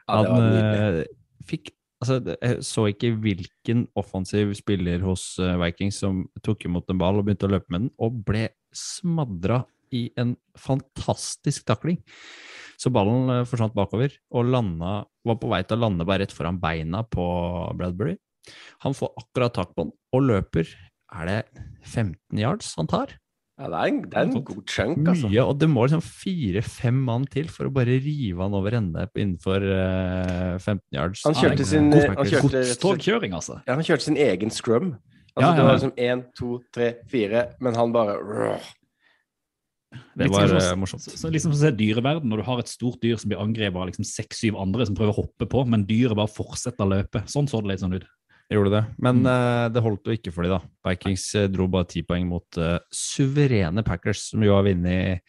Ja, Han nydelig. eh, fikk Altså, jeg så ikke hvilken offensiv spiller hos eh, Vikings som tok imot en ball og begynte å løpe med den, og ble smadra i en fantastisk takling. Så ballen eh, forsvant bakover og landa, var på vei til å lande bare rett foran beina på Bradbury. Han får akkurat tak på den og løper. Er det 15 yards han tar? Ja, det er en, det er en god chunk, altså. Mye, og det må liksom fire-fem mann til for å bare rive han over ende innenfor uh, 15 yards. Han kjørte sin- slett- Godstogkjøring, altså. Ja, han kjørte sin egen scrum. Altså, Ja, ja, Det var liksom én, to, tre, fire, men han bare rrr. Det var sånn eh, som- morsomt. Så, så liksom så er dyreverden, når du har et stort dyr som blir angrepet av liksom seks-syv andre som prøver å hoppe på, men dyret bare fortsetter å løpe. Sånn så det litt sånn ut. Gjorde det. Men Mm. uh, det holdt jo ikke for de da. Vikings uh, dro bare ti poeng mot uh, suverene Packers, som jo har vunnet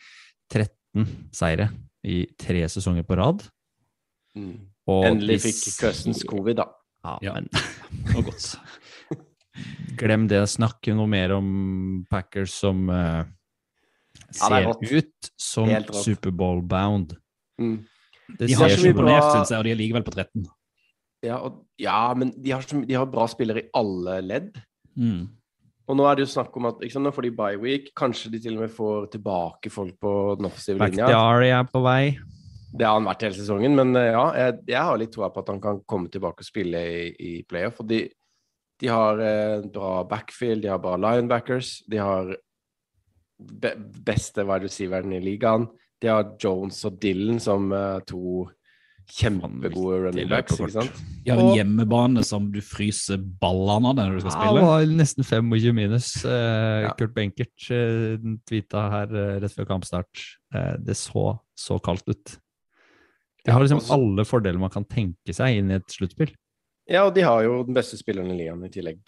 13 seire i tre sesonger på rad. Mm. Og Endelig de fikk Cousins covid, da. Ja, Ja. men noe godt. glem det. Snakk noe mer om Packers som er ser ja, ut som. Superbowl-bound. Mm. Det De har ikke mye imponert, bra- syns jeg, og de er likevel på 13. Ja, og, ja, men de har, de har bra spillere i alle ledd. Mm. Og nå er det jo snakk om at sant, nå får de bye week. Kanskje de til og med får tilbake folk på den offensive linja. Bakhtiari er på vei. Det har han vært hele sesongen, men eh, ja, jeg, jeg har litt troa på at han kan komme tilbake og spille i, i playoff. Og de, de har eh, bra backfield, de har bra linebackers, de har be, beste wide receiveren i ligaen. De har Jones og Dylan som eh, to kjempegode running backs, ikke sant? De har en Og- hjemmebane som du fryser ballene av når du skal Ja, spille. Ja, var nesten 25 minus. Eh, Ja. Kurt Benkert eh, tweeta her eh, rett før kampstart. Eh, det så så kaldt ut. De har liksom alle fordeler man kan tenke seg inn i et sluttspill. Ja, og de har jo den beste spilleren i ligaen i tillegg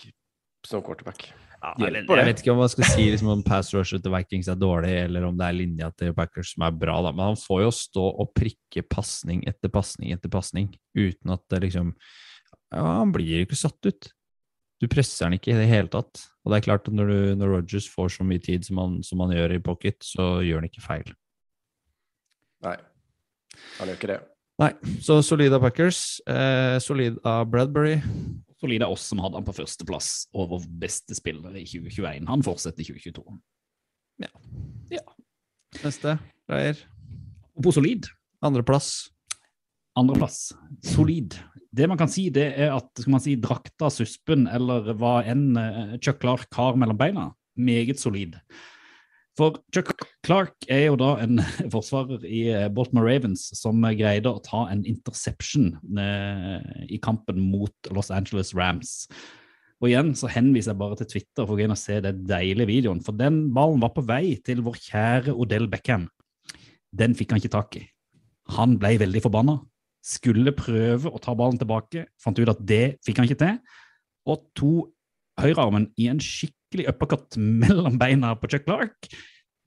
som quarterback. Jeg, jeg vet ikke om man skal si liksom, om pass rushet til Vikings er dårlig, eller om det er linja til Packers som er bra, da. men han får jo stå og prikke pasning etter pasning etter pasning uten at det liksom ja, Han blir ikke satt ut. Du presser han ikke i det hele tatt. Og det er klart at når, du, når Rogers får så mye tid som han, som han gjør i pocket, så gjør han ikke feil. Nei, han gjør ikke det. Nei, så solid av Packers. Eh, solid av Bradbury. Solid av oss som hadde han på førsteplass over beste spillere i 2021. Han fortsetter i 2022. Neste. Reier. Og på solid, Andreplass. andreplass, solid. Det man kan si, det er at skal man si, drakta, suspen eller hva enn eh, Chuck Clark har mellom beina, meget solid. For Chuck Clark er jo da en forsvarer i eh, Baltimore Ravens som greide å ta en interception eh, i kampen mot Los Angeles Rams. Og igjen så henviser jeg bare til Twitter for å gå inn og se den deilige videoen. For den ballen var på vei til vår kjære Odell Beckham. Den fikk han ikke tak i. Han ble veldig forbanna. Skulle prøve å ta ballen tilbake. Fant ut at det fikk han ikke til. Og to høyrearmen i en skikkelig uppercut mellom beina på Chuck Clark,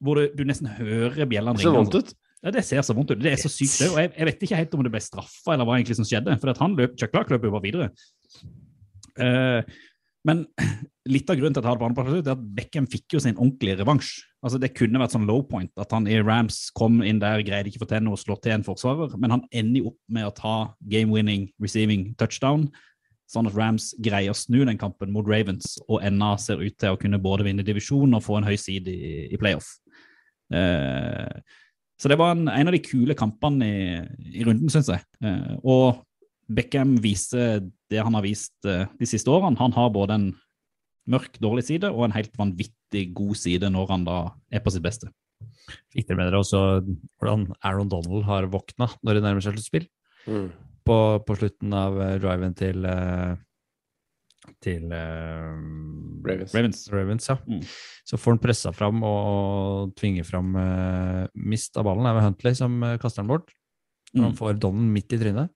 hvor du, du nesten hører bjellene Det ser ringe. vondt ut. Ja, Det ser så vondt ut. Det er så sykt. det, Og jeg, jeg vet ikke helt om det ble straffa, eller hva egentlig som skjedde. For han løp, Chuck Clark løp jo bare videre. Uh, men litt av grunnen til at jeg har det på andreplass, er at Beckham fikk jo sin ordentlige revansj. Altså Det kunne vært sånn low point, at han i Rams kom inn der, greide ikke å få til noe, slå til en forsvarer, men han ender jo opp med å ta game-winning receiving touchdown, sånn at Rams greier å snu den kampen mot Ravens, og ennå ser ut til å kunne både vinne divisjon og få en høy side i, i playoff. Eh, så det var en, en av de kule kampene i, i runden, syns jeg. Eh, og Beckham viser det han har vist eh, de siste årene. Han har både en mørk, dårlig side og en helt vanvittig god side når han da er på sitt beste. Fikk dere med dere også hvordan Aaron Donald har våkna når det nærmer seg sluttspill? Mm. På, på slutten av eh, driven til eh, til uh, Ravens. Ravens. Ravens, ja. Mm. Så får han pressa fram og, tvinger fram uh, mist av ballen. Det er vel Huntley som uh, kaster den bort. Mm. han får Donnen midt i trynet.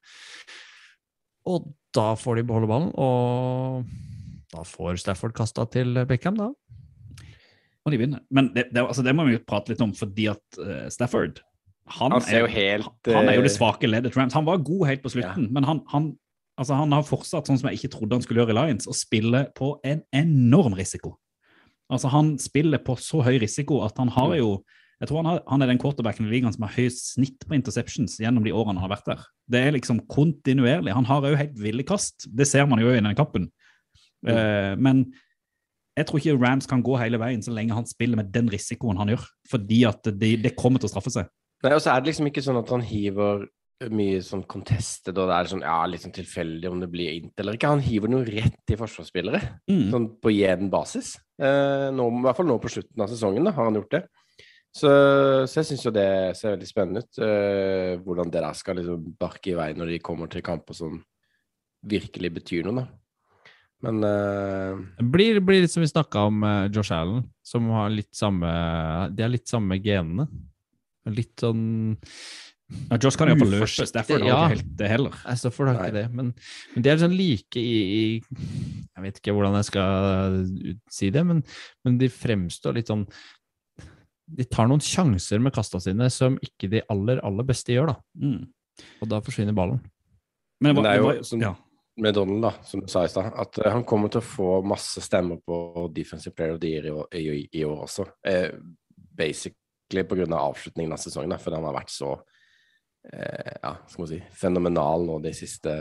Og da får de beholde ballen, og da får Stafford kasta til Beckham, da. Og de vinner. Men det, det, altså det må vi jo prate litt om, fordi at Stafford han, Han er, jo helt han er jo det eh, svake leddet Rams. Han var god helt på slutten, men han, han, altså han har fortsatt, sånn som jeg ikke trodde han skulle gjøre i Lions, å spille på en enorm risiko. Altså Han spiller på så høy risiko at han har jo jeg tror han, har, han er den quarterbacken i ligaen som har høyest snitt på interceptions gjennom de årene han har vært der. Det er liksom kontinuerlig. Han har òg helt ville kast. Det ser man jo i den kampen. Uh, men jeg tror ikke Rams kan gå hele veien så lenge han spiller med den risikoen han gjør. Fordi at det, det kommer til å straffe seg. Nei, og så er det liksom ikke sånn at han hiver mye sånn contested, og det er sånn, ja, litt sånn tilfeldig om det blir int eller ikke. Han hiver noe rett i forsvarsspillere, Mm. sånn på jevn basis. Eh, nå, I hvert fall nå på slutten av sesongen da, har han gjort det. Så, så jeg syns jo det ser veldig spennende ut, eh, hvordan det der skal liksom barke i vei når de kommer til kamper som virkelig betyr noe, da. Men eh, Det blir, blir litt som vi snakka om eh, Josh Allen, som har litt samme De har litt samme genene. Litt sånn Ja, Josh kan iallfall løpe. Uforsiktig, Stafford har ja. ikke helt det heller. Nei, Stafford har ikke det, men, men de er sånn like i, i Jeg vet ikke hvordan jeg skal si det, men, men de fremstår litt sånn De tar noen sjanser med kasta sine som ikke de aller, aller beste gjør, da. Mm. Og da forsvinner ballen. Men, Men det er jo som, ja. med Donald, da, som du sa i stad, at eh, han kommer til å få masse stemmer på Defensive Player of the Year i i, i år også. Eh, basically på grunn av avslutningen av sesongen, da, fordi han har vært så eh, ja, skal man si, fenomenal nå de siste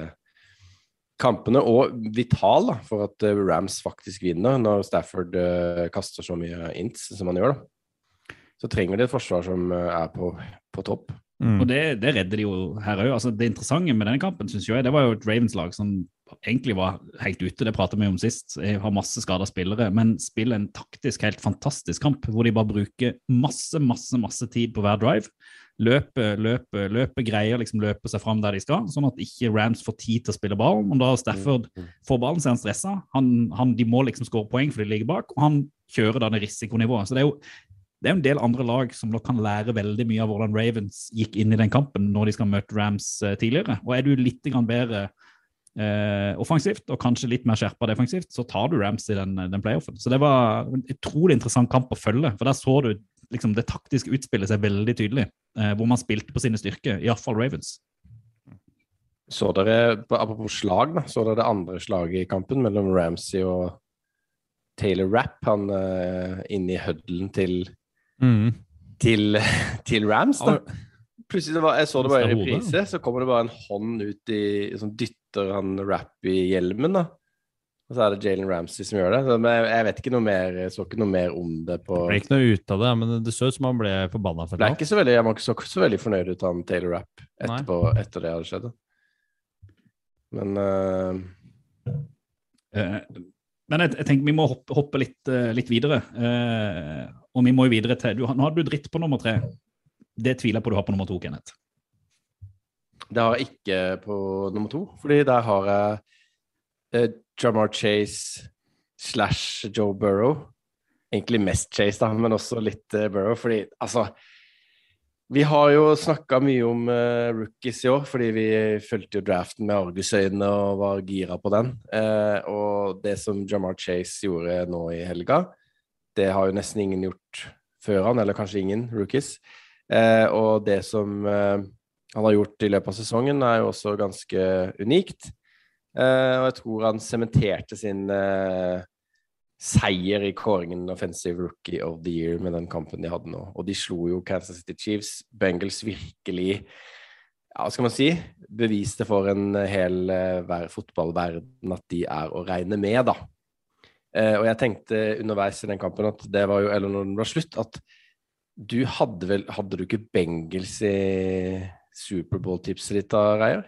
kampene. Og vital da, for at eh, Rams faktisk vinner, når Stafford eh, kaster så mye ints som han gjør. da. Så trenger de et forsvar som eh, er på, på topp. Og det, det redder de jo her òg. Altså, det interessante med denne kampen synes jeg, det var jo et Ravens-lag som egentlig var helt ute. Det pratet vi om sist. Jeg har masse skada spillere, men spiller en taktisk helt fantastisk kamp hvor de bare bruker masse, masse, masse tid på hver drive. Løpe, løpe, løpe greier, liksom løpe seg fram der de skal, sånn at ikke Rams får tid til å spille ball. Og da Stafford får ballen, så er han stressa. Han, han, de må liksom skåre poeng fordi de ligger bak, og han kjører da det risikonivået. Så det er jo det er en del andre lag som nok kan lære veldig mye av hvordan Ravens gikk inn i den kampen når de skal møte Rams eh, tidligere. Og er du litt bedre eh, offensivt og kanskje litt mer skjerpa defensivt, så tar du Rams i den, den playoffen. Så det var en utrolig interessant kamp å følge, for der så du liksom det taktiske utspillet seg veldig tydelig, eh, hvor man spilte på sine styrker, iallfall Ravens. Så dere, apropos slag, da, så dere det andre slaget i kampen mellom Ramsey og Taylor Rapp, han uh, inne i huddelen til, Mm. til, til Rams, da. Ja. Plutselig, det var, jeg så det bare i reprise, så kommer det bare en hånd ut i Som dytter han Rapp i hjelmen, da. Og så er det Jalen Ramsey som gjør det. Så, men jeg, jeg vet ikke noe mer, jeg så ikke noe mer om det på Det ble ikke noe ut av det, men det så ut som han ble forbanna for ble det. ikke så veldig, Jeg var ikke så, så veldig fornøyd ut av han Taylor Rapp etterpå, etter det hadde skjedd. Men uh... Eh, men jeg, jeg tenker vi må hoppe, hoppe litt, eh, litt videre. Eh, og vi må jo videre til du, Nå hadde du dritt på nummer tre. Det tviler jeg på du har på nummer to, Kenneth. Det har jeg ikke på nummer to, fordi der har jeg eh, Jamar Chase slash Joe Burrow. Egentlig mest Chase, da, men også litt eh, Burrow, fordi altså Vi har jo snakka mye om eh, rookies i år, fordi vi fulgte jo draften med argusøyne og var gira på den. Eh, og det som Jamar Chase gjorde nå i helga, det har jo nesten ingen gjort før han, eller kanskje ingen rookies. Eh, og det som eh, han har gjort i løpet av sesongen, er jo også ganske unikt. Eh, og jeg tror han sementerte sin seier i kåringen Offensive Rookie of the Year med den kampen de hadde nå. Og de slo jo Kansas City Chiefs. Bengals virkelig ja, skal man si, beviste for en hel eh, fotballverden at de er å regne med, da. Eh, og jeg tenkte underveis i den kampen, at det var jo, eller når den var slutt, at du hadde vel Hadde du ikke Bengels i Superbowl-tipset ditt da, Reier?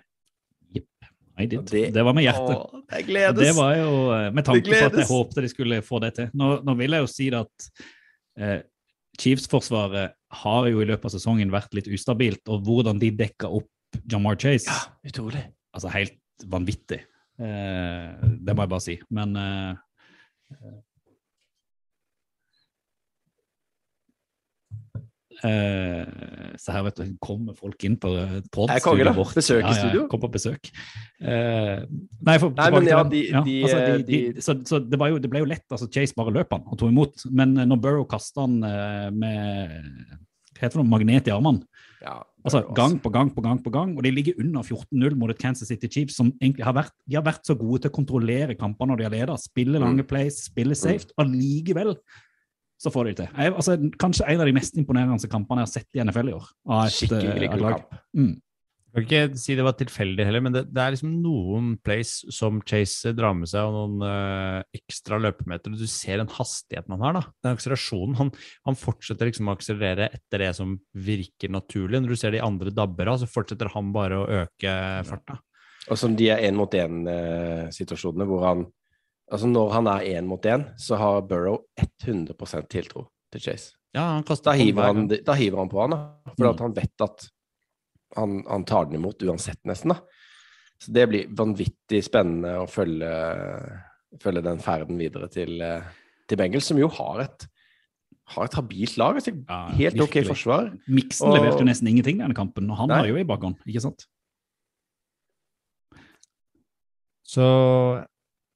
Jepp. Det, det- var med hjertet. Å, jeg gledes. Det var jo eh, med tanke på at jeg håpte de skulle få det til. Nå, nå vil jeg jo si det at eh, Chiefs-forsvaret har jo i løpet av sesongen vært litt ustabilt, og hvordan de dekka opp Jamar Chase, Ja, utrolig. altså helt vanvittig. Eh, det må jeg bare si. Men eh, eh, Så her vet du, kommer folk inn på podstudioet vårt. Besøk i studio? Kom på besøk. Eh, nei, for, Nei, men ja, de- de- altså, de, de, de- så, så det, var jo, det ble jo lett. altså Chase bare løp han og tok imot. Men eh, når Burrow kasta han eh, med hva heter det, magnet i armene Ja, Altså Gang på gang på gang, på gang, og de ligger under 14-0 mot et Kansas City Chiefs som egentlig har vært, de har vært så gode til å kontrollere kamper når de har ledet. Spille Mm. lange plays, spille safe. Allikevel så får de det til. Jeg, altså, kanskje en av de mest imponerende kampene jeg har sett i NFL i år. Av et, Skikkelig eh, god kamp. Mm. Jeg kan ikke si det var tilfeldig heller, men det, det er liksom noen plays som Chase drar med seg, og noen uh, ekstra løpemeter. og Du ser den hastigheten han har, da. Den akselerasjonen. Han, han fortsetter liksom å akselerere etter det som virker naturlig. Når du ser de andre dabber av, så fortsetter han bare å øke farta. Og som de er én-mot-én-situasjonene hvor han Altså når han er én mot én, så har Burrow 100% tiltro til Chase. Ja, han Da hiver han, da hiver han på han, da. For Mm. at han vet at han, han tar den imot uansett, nesten. da. Så det blir vanvittig spennende å følge, følge den ferden videre til, eh, til Bengals, som jo har et har et habilt lag. Altså, Ja, helt ok forsvar. Miksen Og- leverte jo nesten ingenting denne kampen, og han Nei. var jo i bakhånd, ikke sant? Så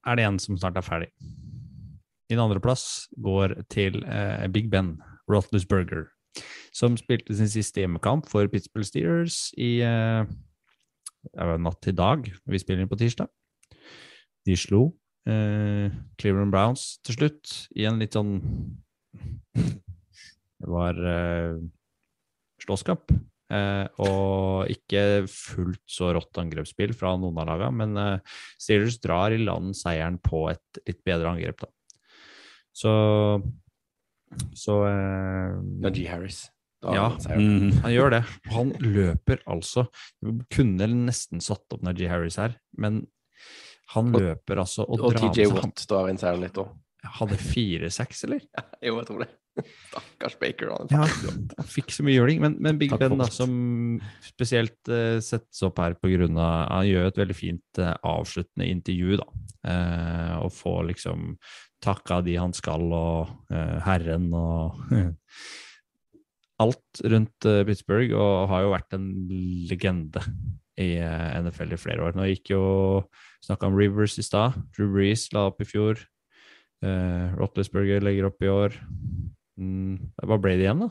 er det en som snart er ferdig. Min andreplass går til eh, Big Ben Roethlisberger, som spilte sin siste hjemmekamp for Pittsburgh Steelers i eh, natt til dag. Vi spiller inn på tirsdag. De slo eh, Cleveland Browns til slutt i en litt sånn Det var eh, slåsskamp. Eh, og ikke fullt så rått angrepsspill fra noen av lagene, men eh, Steelers drar i land seieren på et litt bedre angrep, da. Så Så eh, Najee Harris. Da Ja. han. Mhm. han gjør det. Han løper altså kunne nesten satt opp Najee Harris her, men han Og- løper altså og, Og drar med TJ Watt drar inn seieren litt òg. Hadde fire-seks, eller? Jo, jeg tror det. Stakkars Baker. Han Ja, han fikk så mye juling. Men, men Big Takk Ben, da, som spesielt uh, settes opp her av Han gjør et veldig fint uh, avsluttende intervju, da. Uh, og får liksom takka de han skal, og Herren og Alt rundt Pittsburgh, og har jo vært en legende i NFL i flere år. Nå gikk jo Snakka om Rivers i stad. Drew Brees la opp i fjor. Uh, Rottlesburger legger opp i år. Mm, hva ble det igjen, da?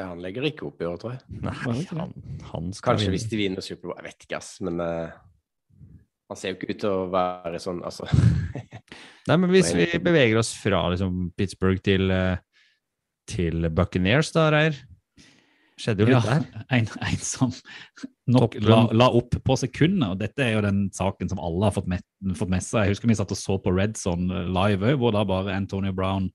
Han legger ikke opp i år, tror jeg. Nei, han, han skal Kanskje vinne. hvis de vinner Superbowl, jeg vet ikke, ass. Men uh, han ser jo ikke ut til å være sånn, altså. Nei, men hvis vi beveger oss fra liksom, Pittsburgh til, eh, til Buccaneers, da, Reir. Skjedde jo Ja, litt der. en, en som nok la, la opp på sekundet, og dette er jo den saken som alle har fått med, fått med seg. Jeg husker vi satt og så på Red Zone live òg, hvor da bare Antonio Brown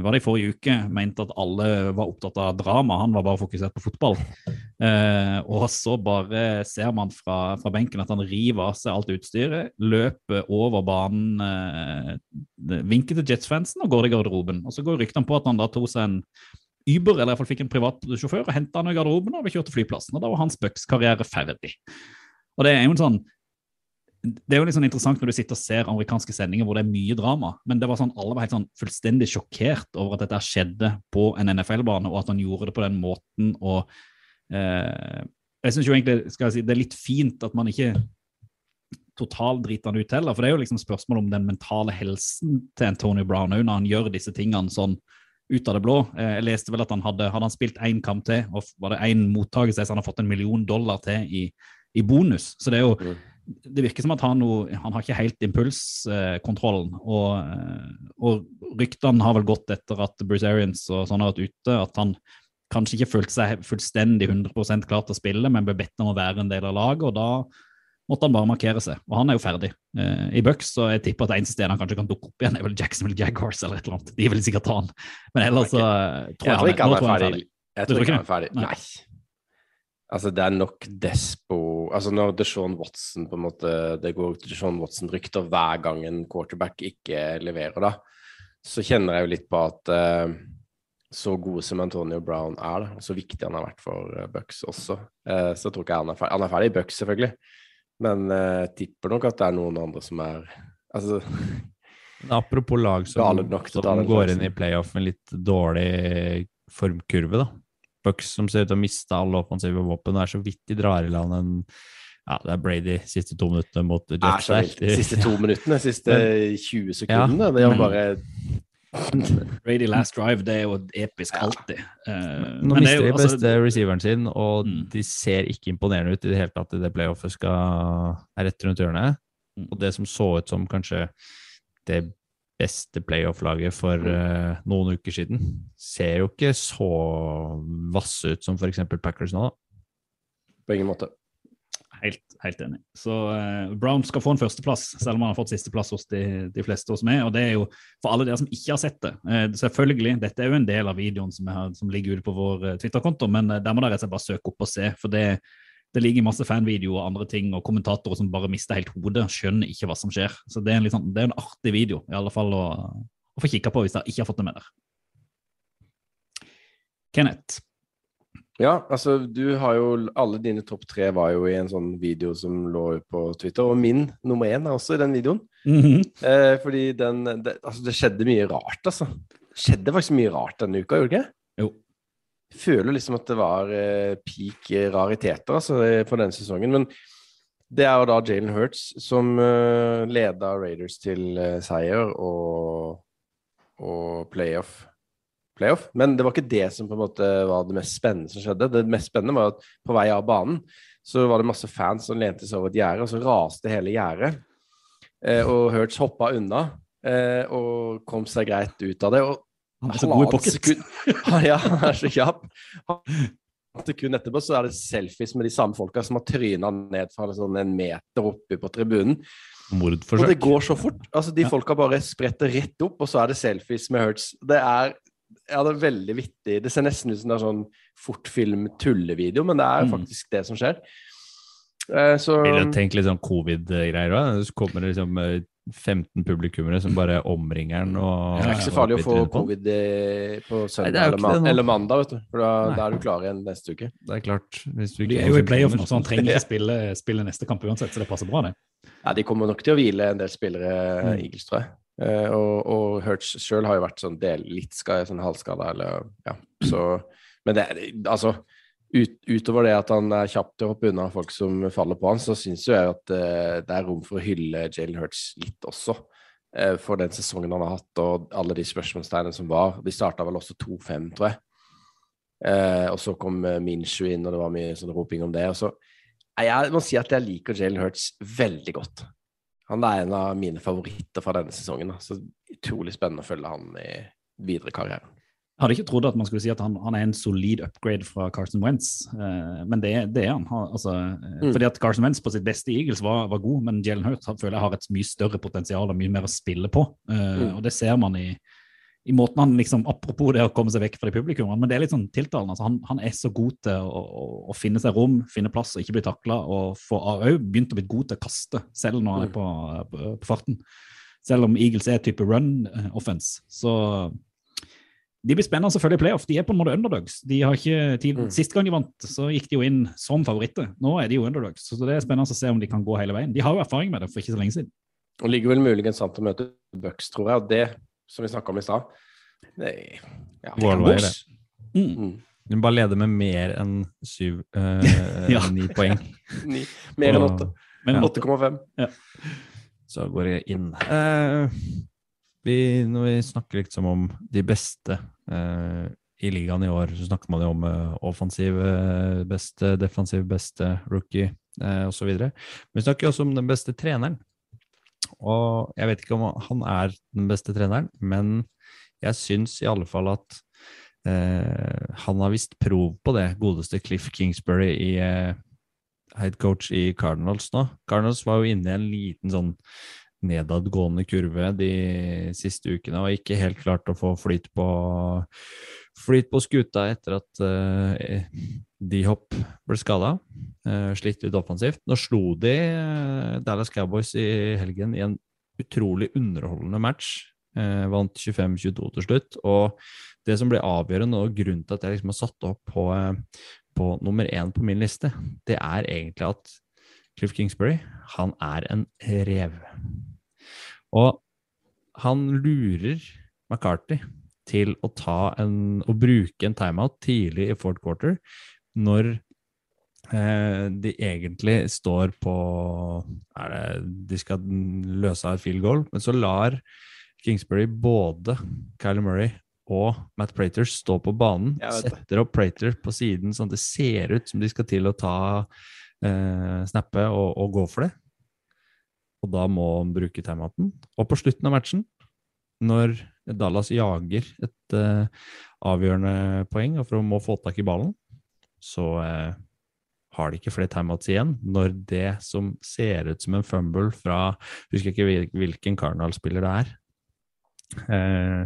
var det i forrige uke, mente at alle var opptatt av drama, han var bare fokusert på fotball. Eh, og så bare ser man fra, fra benken at han river av seg alt utstyret, løper over banen, eh, vinker til Jets-fansen og går til garderoben. Og så går ryktene på at han da tok seg en Uber, eller i hvert fall fikk en privat sjåfør, og henta han i garderoben og vi kjørte flyplassen. Og da var hans Bucks-karriere ferdig. Og det er jo en sånn det er jo litt sånn interessant når du sitter og ser amerikanske sendinger hvor det er mye drama, men det var sånn, alle var helt sånn fullstendig sjokkert over at dette skjedde på en NFL-bane, og at han gjorde det på den måten. og eh, Jeg syns jo egentlig skal jeg si, det er litt fint at man ikke totaldriter han ut heller, for det er jo liksom spørsmål om den mentale helsen til Antonio Brown når han gjør disse tingene sånn ut av det blå. Eh, Jeg leste vel at han hadde, hadde han spilt én kamp til, og var det én mottakelse, så han har fått en million dollar til i, i bonus. Så det er jo Mm. Det virker som at han, noe, han har ikke helt impulskontrollen. Og, eh, og ryktene har vel gått etter at Bruce Arians og sånn har vært ute, at han kanskje ikke følte seg fullstendig 100% klar til å spille, men ble bedt om å være en del av laget, og da måtte han bare markere seg. Og han er jo ferdig. Eh, I Bucks så jeg tipper at det eneste stedet han kanskje kan dukke opp igjen, er vel Jacksonville Jaguars eller et eller annet. De vil sikkert ta han. Men ellers så eh, tror Jeg tror ikke han er ferdig. Jeg tror ikke han er ferdig. Nei. Altså, det er nok despo Altså, når Deshaun Watson på en måte Det går Deshaun Watson-rykter hver gang en quarterback ikke leverer, da, så kjenner jeg jo litt på at uh, så gode som Antonio Brown er, da, og så viktig han har vært for uh, Bucks også, uh, så tror ikke jeg han er ferdig. Han er ferdig i Bucks, selvfølgelig, men uh, tipper nok at det er noen andre som er Altså, Men apropos lag som, som går inn i playoff med litt dårlig formkurve, da. Bucks som ser ut til å miste alle offensive våpen, og er så vidt de drar i land en Ja, det er Brady siste to minuttene mot Jets så der. Siste to minuttene, siste 20 sekundene, det er jo bare Brady last drive, det er jo episk alltid. Uh, Nå men er mister de altså, beste receiveren sin, og Mm. de ser ikke imponerende ut i det hele tatt i det playoffet skal er rett rundt hjørnet. Mm. Og det som så ut som kanskje det beste playoff-laget for eh, noen uker siden, ser jo ikke så vasse ut som f.eks. Packers nå. da. på ingen måte. Helt, helt enig. Så uh, Brown skal få en førsteplass, selv om han har fått sisteplass hos de, de fleste hos meg. Og det er jo for alle dere som ikke har sett det. Uh, selvfølgelig, dette er jo en del av videoen som, har, som ligger ute på vår eh, Twitter-konto, men eh, der må dere bare søke opp og se. For det, det ligger masse fanvideoer og andre ting, og kommentatorer som bare mister helt hodet, skjønner ikke hva som skjer. Så det er en, sånn, det er en artig video, i alle fall å, å få kikka på hvis dere ikke har fått det med dere. Kenneth. Ja, altså du har jo Alle dine topp tre var jo i en sånn video som lå på Twitter, og min nummer én er også i den videoen. Eh, fordi den det, Altså, det skjedde mye rart, altså. Det skjedde faktisk mye rart denne uka, gjorde det ikke? Jo. Føler liksom at det var eh, peak rariteter altså, eh, på denne sesongen. Men det er jo da Jalen Hurts som uh, leda Raiders til eh, seier og, og playoff. playoff. Men det var ikke det som på en måte var det mest spennende som skjedde. Det mest spennende var at på vei av banen så var det masse fans som lente seg over et gjerde, og så raste hele gjerdet. Eh, og Hurts hoppa unna eh, og kom seg greit ut av det. og Han er så god i pocket. sekund- ja, han er så kjapp. Sekund etterpå så er det selfies med de samme folka som har tryna ned fra sånn en meter oppe på tribunen. Mordforsøk. Og det går så fort. Altså, de Ja. folka bare spretter rett opp, og så er det selfies med Hurts. Det er, ja, det er veldig vittig. Det ser nesten ut som det er sånn fortfilm-tullevideo, men det er Mm. faktisk det som skjer. Eh, så Vil du tenke litt sånn covid-greier òg? Så kommer det liksom eh, 15 publikummere som bare omringer den og det er ikke så farlig å få covid eh, på søndag er eller, eller mandag, vet du. For da, da er du klar igjen neste uke. Det er klart. Hvis du ikke er jo i playoff nå, så han trenger ikke spille, spille neste kamp uansett, så det passer bra, det. Ja, de kommer nok til å hvile en del spillere, Mm. Eagles, tror jeg. Eh, og, og Hurts sjøl har jo vært sånn del, litt ska, sånn halvskada, eller ja. Så Men det er altså ut, Utover det at han er kjapp til å hoppe unna folk som faller på han, så syns jeg at uh, det er rom for å hylle Jalen Hurts litt også. Uh, for den sesongen han har hatt, og alle de spørsmålstegnene som var. De starta vel også 2-5, tror jeg. Uh, og så kom Minshu inn, og det var mye sånn roping om det. Og så Jeg må si at jeg liker Jalen Hurts veldig godt. Han er en av mine favoritter fra denne sesongen. da. Så utrolig spennende å følge han i videre karriere. Hadde ikke trodd at man skulle si at han, han er en solid upgrade fra Carson Wentz, uh, men det, det er han. Altså, eh, Mm. Fordi at Carson Wentz på sitt beste i Eagles var, var god, men Jalen Hurt føler jeg har et mye større potensial og mye mer å spille på. Uh, Mm. Og det ser man i, i måten han liksom, Apropos det å komme seg vekk fra de publikummene, men det er litt sånn tiltalende. Altså, han, han er så god til å, å, å finne seg rom, finne plass og ikke bli takla, og har òg begynt å bli god til å kaste, selv når han er på, på, på farten. Selv om Eagles er type run eh, offense, så de blir spennende selvfølgelig i playoff. De er på en måte underdogs. De har ikke tid. Mm. Sist gang de vant, så gikk de jo inn som favoritter. Nå er de jo underdogs, så det er spennende å se om de kan gå hele veien. De har jo erfaring med det for ikke så lenge siden. Og ligger vel muligens an til å møte Bucks, tror jeg. Og det, som vi snakka om i stad ja, Målveier, det. Mm. Mm. Du bare leder med mer enn syv, eh, Ja. ni poeng. Ni, mer enn åtte. Men 8,5. Så går jeg inn. Eh, vi, når vi snakker liksom om de beste eh, i ligaen i år, så snakker man jo om eh, offensiv eh, beste, defensiv beste, rookie eh, osv. Men vi snakker også om den beste treneren. Og jeg vet ikke om han er den beste treneren, men jeg syns i alle fall at eh, han har visst prov på det, godeste Cliff Kingsbury i eh, head coach i Cardinals nå. Cardinals var jo inne i en liten sånn nedadgående kurve de siste ukene og ikke helt klart å få flyt på flyt på skuta etter at uh, de hopp ble skada. Uh, slitt litt offensivt. Nå slo de uh, Dallas Cowboys i helgen i en utrolig underholdende match. Uh, vant 25-22 til slutt. Og det som ble avgjørende, og grunnen til at jeg liksom har satt opp på, eh, på nummer én på min liste, det er egentlig at Cliff Kingsbury, han er en rev. Og han lurer McCarthy til å ta en å bruke en timeout tidlig i fourth quarter når eh, de egentlig står på er det, De skal løse et field goal, men så lar Kingsbury både Kyler Murray og Matt Prater stå på banen. Setter opp Prater på siden sånn at det ser ut som de skal til å ta eh, snappe og, og gå for det. Og da må han bruke timeouten. Og på slutten av matchen, når Dallas jager et uh, avgjørende poeng for å må få tak i ballen, så uh, har de ikke flere timeouts igjen når det som ser ut som en fumble fra Husker ikke hvilken Cardinal-spiller det er. Uh,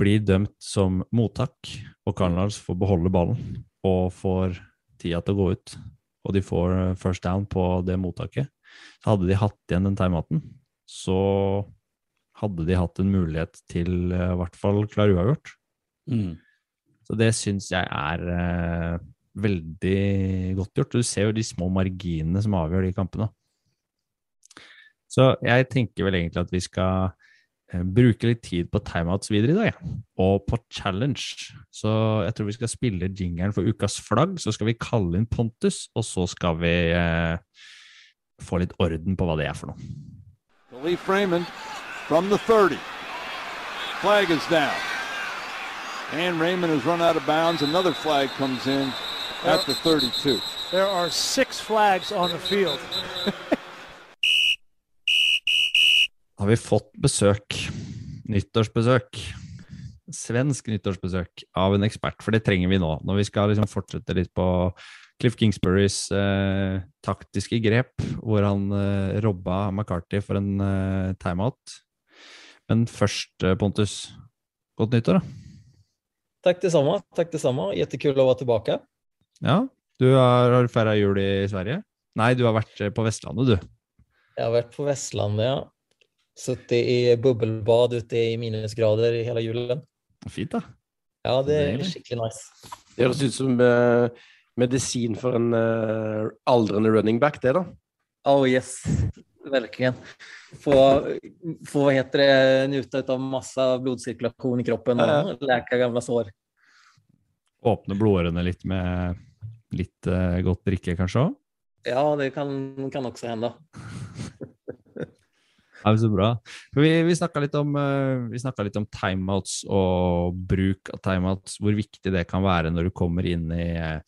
blir dømt som mottak, og Cardinals får beholde ballen og får tida til å gå ut. Og de får first down på det mottaket. Så hadde de hatt igjen den timeouten, så hadde de hatt en mulighet til eh, i hvert fall klar uavgjort. Mm. Så det syns jeg er eh, veldig godt gjort. Du ser jo de små marginene som avgjør de kampene. Så jeg tenker vel egentlig at vi skal eh, bruke litt tid på timeouts videre i dag, ja. og på challenge. Så jeg tror vi skal spille jingeren for ukas flagg, så skal vi kalle inn Pontus, og så skal vi eh, få litt orden på hva det er for noe. Khalif Raymond from the 30. Flag is down. And Raymond has run out of bounds. Another flag comes in at the 32. There are six flags on the field. har vi fått besøk, nyttårsbesøk, svensk nyttårsbesøk av en ekspert, for det trenger vi nå, når vi skal liksom fortsette litt på Cliff Kingsburys eh, taktiske grep, hvor han eh, robba McCarthy for en eh, timeout. Men først, eh, Pontus, godt nyttår, da. Takk det samme. takk det samme. Jettekul å være tilbake. Ja, du har, har feira jul i Sverige? Nei, du har vært eh, på Vestlandet, du. Jeg har vært på Vestlandet, ja. Sittet i bubbelbad ute i minusgrader i hele julen. Fint, da. Ja, det er skikkelig nice. Det høres ut som eh, medisin for en uh, aldrende running back, det, da. Oh yes, verkligen. Få, få vad heter det, njuta av massa blodcirkulation i kroppen och läka gamla sår. Åpne blodårene litt med litt uh, godt drikke, kanskje òg? Ja, det kan, kan også hända. Ja, så bra. Vi vi snakka litt, om, eh, litt om timeouts og bruk av timeouts, hvor viktig det kan være når du kommer inn i, eh,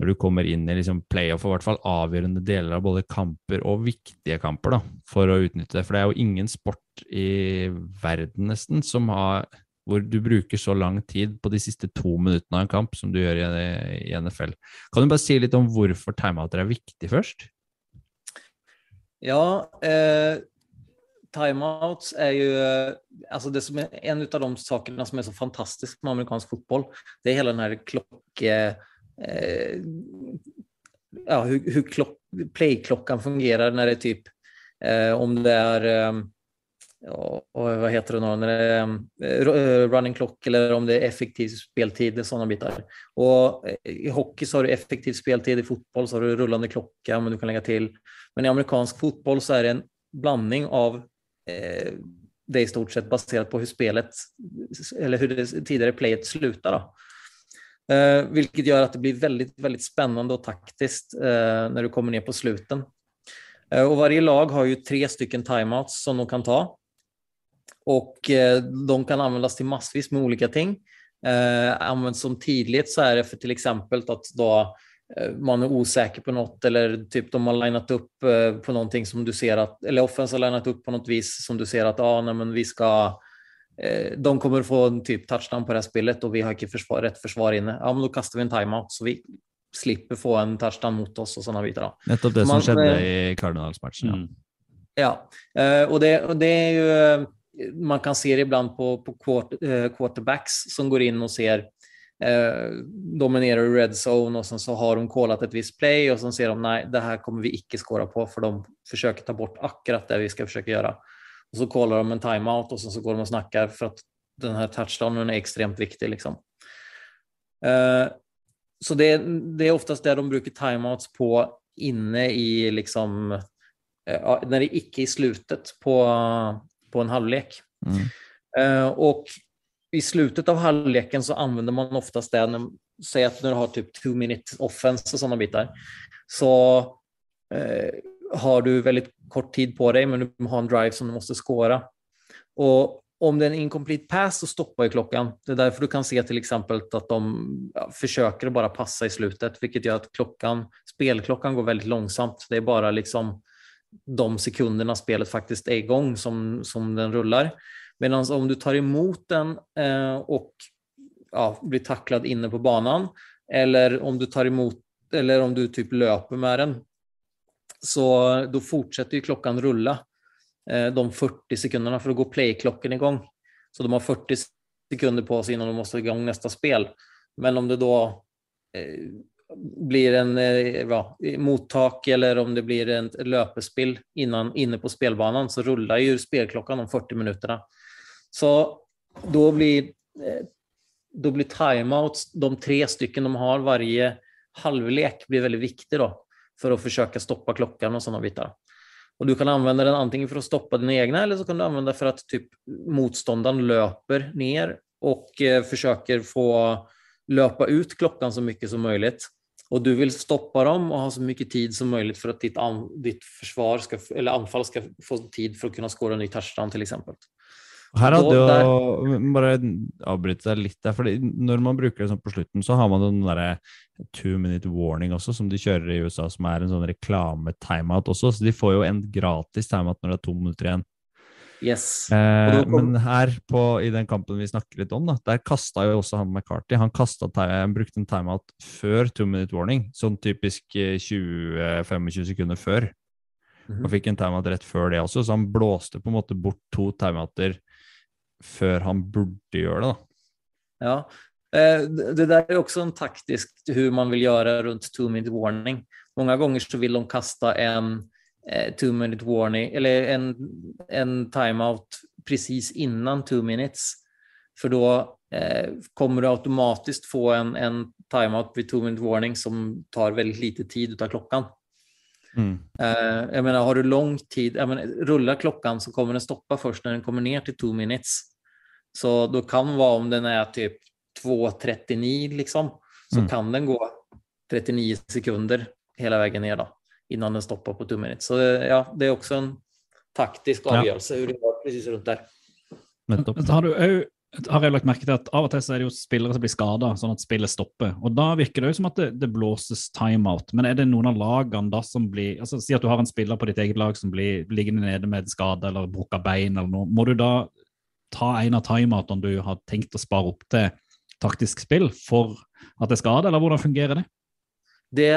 når kommer inn i liksom playoff, og i hvert fall avgjørende deler av både kamper og viktige kamper, da, for å utnytte det. For det er jo ingen sport i verden nesten som har hvor du bruker så lang tid på de siste to minuttene av en kamp som du gjør i, i NFL. Kan du bare si litt om hvorfor timeouter er viktig først? Ja, eh, timeouts är ju eh, alltså det som är en av de sakerna som är så fantastisk med amerikansk fotboll. Det är hela den här klock... Eh, eh, ja, hur, hur klock, fungerar när det är typ eh, om det är eh, och vad heter det nu, när det är eh, running clock eller om det är effektiv speltid, är sådana bitar. Och eh, i hockey så har du effektiv speltid, i fotboll så har du rullande klocka, men du kan lägga till. Men i amerikansk fotboll så är det en blandning av eh, det är i stort sett baserat på hur spelet eller hur det tidigare playet slutar. Då. Eh, vilket gör att det blir väldigt, väldigt spännande och taktiskt eh, när du kommer ner på sluten. Eh, och varje lag har ju tre stycken timeouts som de kan ta. Och eh, de kan användas till massvis med olika ting. Eh, används som tidligt så är det för till exempel att då eh, man är osäker på något eller typ de har linat upp eh, på någonting som du ser att, eller offense har linat upp på något vis som du ser att ah, nej, men vi ska eh, de kommer få en typ touchdown på det här spelet och vi har inte försvar, rätt försvar inne. Ja, men då kastar vi en timeout så vi slipper få en touchdown mot oss och sådana bitar. Då. Nettopp det som Man- skjedde i Cardinals-matchen. Ja. Mm. Ja, eh, och det, och det är ju, eh, man kan se det ibland på, på quart, eh, quarterbacks som går in och ser eh, dominerer i red zone og sen så har de kollat et visst play og så ser de nei, det her kommer vi ikke skåra på for de forsøker ta bort akkurat det vi skal forsøke gjøre. Og så kollar de en timeout og så går de og snakker, for at denne touchdownen er extremt viktig. Liksom. Eh, så det, det er oftest det de bruker timeouts på inne i liksom, eh, ja, när det ikke er i slutet på, på en halvlek. Mm. Eh, och i slutet av halvleken så använder man oftast det, när, säg att när du har typ two minute offense och sådana bitar, så eh, har du väldigt kort tid på dig, men du har en drive som du måste skåra. Och om det är en incomplete pass så stoppar ju klockan. Det är därför du kan se till exempel att de ja, försöker bara passa i slutet, vilket gör att klockan, spelklockan går väldigt långsamt. Det är bara liksom de sekunderna spelet faktiskt är igång som, som den rullar. Medan om du tar emot den eh, och ja, blir tacklad inne på banan eller om du tar emot eller om du typ löper med den så då fortsätter klockan rulla eh, de 40 sekunderna för då går playklockan igång. Så de har 40 sekunder på sig innan de måste igång nästa spel. Men om det då eh, blir en ja, mottak eller om det blir en löpespill innan, inne på spelbanan så rullar ju spelklockan de 40 minuterna. Så då blir, eh, då blir timeouts, de tre stycken de har varje halvlek, blir väldigt viktig då för att försöka stoppa klockan och sådana bitar. Och du kan använda den antingen för att stoppa din egna eller så kan du använda för att typ motståndaren löper ner och eh, försöker få löpa ut klockan så mycket som möjligt. Och du vill stoppa dem och ha så mycket tid som möjligt för att ditt, an, ditt försvar ska, eller anfall ska få tid för att kunna skåra en ny touchdown till exempel. Her hadde jo Bare avbryte deg litt der. fordi Når man bruker det sånn på slutten, så har man den derre two minute warning også, som de kjører i USA, som er en sånn reklame-timeout også. Så de får jo en gratis timeout når det er to minutter igjen. Yes. Eh, men her på, i den kampen vi snakker litt om, da, der kasta jo også han McCarty. Han, kastet, han brukte en timeout før two minute warning, sånn typisk eh, 20-25 sekunder før. Mhm. Og fikk en timeout rett før det også, så han blåste på en måte bort to timeouter før han burde gjøre det. da. Ja. Eh, Det der er også också en taktisk hvordan man vil gjøre rundt two minute warning. Mange ganger så vil de kasta en eh, two minute warning eller en, en timeout precis innan two minutes. For da eh, kommer du automatisk få en, en timeout vid two minute warning som tar veldig lite tid ut av klockan. Eh, jeg mener, har du lång tid, jeg mener, rullar klockan så kommer den stoppa først når den kommer ned til two minutes. Så då kan vara om den är typ 2.39 liksom, så Mm. kan den gå 39 sekunder hela vägen ner då, innan den stoppar på minutes. Så ja, det är också en taktisk Ja. hur det går precis runt där. Nettopp. Men så har du har jeg lagt merke til at av og til så er det jo spillere som blir skada, sånn at spillet stopper. Og Da virker det jo som at det, det blåses timeout. Men er det noen av lagene da som blir altså Si at du har en spiller på ditt eget lag som blir liggende nede med en skade eller brukket bein eller noe. Må du da ta en av timeoutene du har tenkt å spare opp til taktisk spill for at det er det, eller hvordan fungerer det? Det,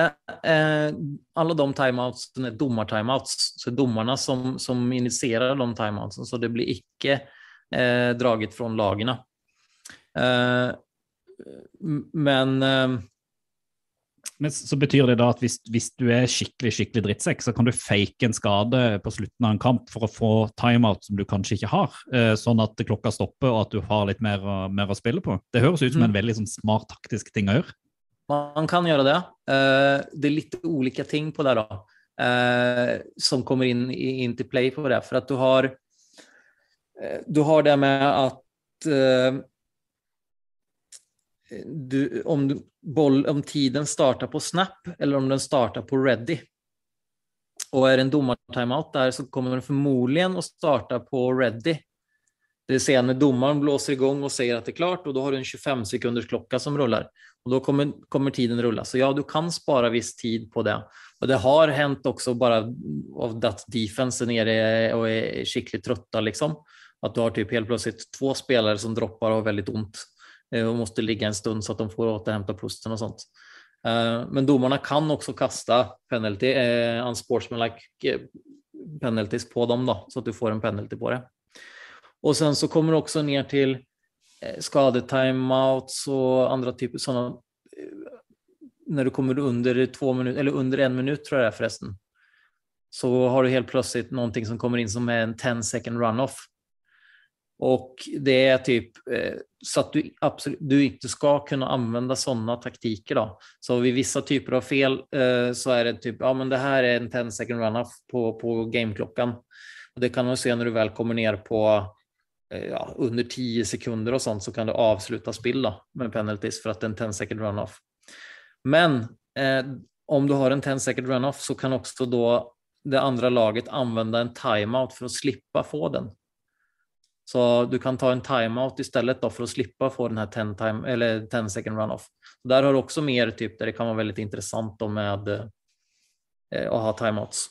eh, Alle de timeoutene er dommertimeouts, så det er dommerne som, som initierer de timeoutene, så det blir ikke eh, draget fra lagene. Eh, men eh, Men så betyr det da at hvis, hvis du er skikkelig skikkelig drittsekk, så kan du fake en skade på slutten av en kamp for å få timeout som du kanskje ikke har, eh, sånn at klokka stopper og at du har litt mer, mer å spille på. Det høres ut som en veldig sånn smart taktisk ting å gjøre. Man kan gjøre det. Eh, Det er litt ulike ting på det da, eh, som kommer inn, inn til play på det. For at du har, du har det med at du, om, du, boll, om tiden startar på snap eller om den startar på ready. Och är det en domartimeout där så kommer den förmodligen att starta på ready. Det vill säga när domaren blåser igång och säger att det är klart och då har du en 25 sekunders klocka som rullar. Och då kommer, kommer tiden rulla. Så ja, du kan spara viss tid på det. Och det har hänt också bara av att defense är nere och är skickligt trötta liksom. Att du har typ helt plötsligt två spelare som droppar och har väldigt ont och måste ligga en stund så att de får återhämta pusten och sånt. Eh, Men domarna kan också kasta penalty, eh, unsportsmanlike eh, penalties på dem då, så att du får en penalty på det. Och sen så kommer det också ner till eh, skadetimeouts och andra typer sådana. eh, När du kommer under två minuter, eller under en minut tror jag det är förresten, så har du helt plötsligt någonting som kommer in som är en 10 second runoff. Och det är typ eh, så att du absolut du inte ska kunna använda sådana taktiker då. Så vid vissa typer av fel eh, så är det typ, ja men det här är en 10 second runoff på, på gameklockan. Och det kan du se när du väl kommer ner på eh, ja, under 10 sekunder och sånt så kan du avsluta spill då, med penalties för att det är en 10 second runoff. Men eh, om du har en 10 second runoff så kan också då det andra laget använda en timeout för att slippa få den. Så du kan ta en timeout istället då för att slippa få den här 10, time, eller 10 second runoff. Där har du också mer typ där det kan vara väldigt intressant då med eh, å ha timeouts.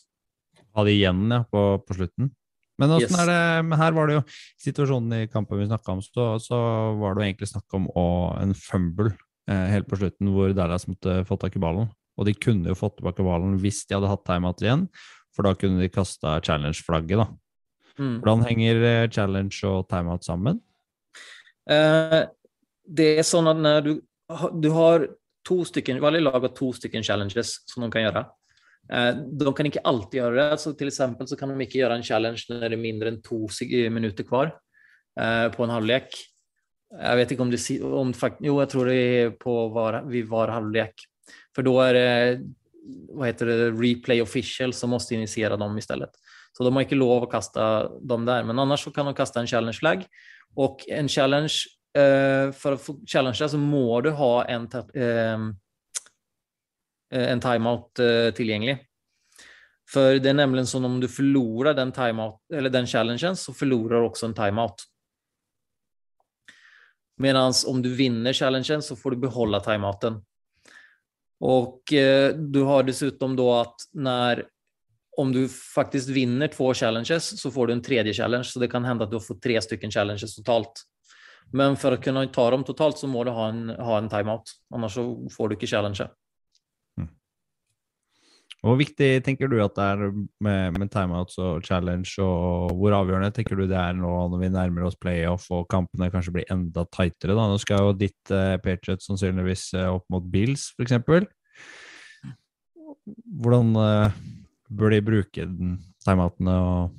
Ha det igjen ja, på, på slutten. Men Yes. er det men Her var det jo situasjonen i kampen vi snakka om, så, så var det jo egentlig snakk om å, en fumble eh, helt på slutten, hvor Dallas måtte få tak i ballen. Og de kunne jo fått tilbake ballen hvis de hadde hatt timeout igjen, for da kunne de kasta challenge-flagget, da. Mm. Hvordan henger eh, challenge og timeout sammen? Eh, det er sånn at du, har- du har to stycken, varje lag har to stycken challenges som de kan gjøre. Eh, de kan ikke alltid gjøre det, så til exempel så kan de ikke gjøre en challenge når det er mindre enn to minutter hver kvar eh, på en halvlek. Jeg vet ikke om det, om jo jeg tror det er på var, vid var halvlek. For da er det, hva heter det, replay official som måste initiera dem istället. Så de har ikke lov å kasta dem der. men så kan de kasta en challenge flagg. Og en challenge, For å få challengea så må du ha en, ehm, eh, en timeout tilgjengelig. For det er nemlig sånn om du forlorer den timeout eller den challengen så forlorer du også en timeout. Medan om du vinner challengen så får du behålla timeouten. Og eh, du har dessutom da at när om du faktisk vinner två challenges så får du en tredje challenge. Så det kan hende at du får tre stycken challenges totalt. Men for å kunne ta dem totalt så må du ha en, ha en timeout. Annars så får du ikke challenge. Hvor viktig tenker du at det er med, med timeouts og challenge, og hvor avgjørende tenker du det er nå når vi nærmer oss playoff og kampene kanskje blir enda tightere? da? Nå skal jo ditt eh, Patriot sannsynligvis eh, opp mot Bills, f.eks. Hvordan eh, bør de bruke den timeoutene og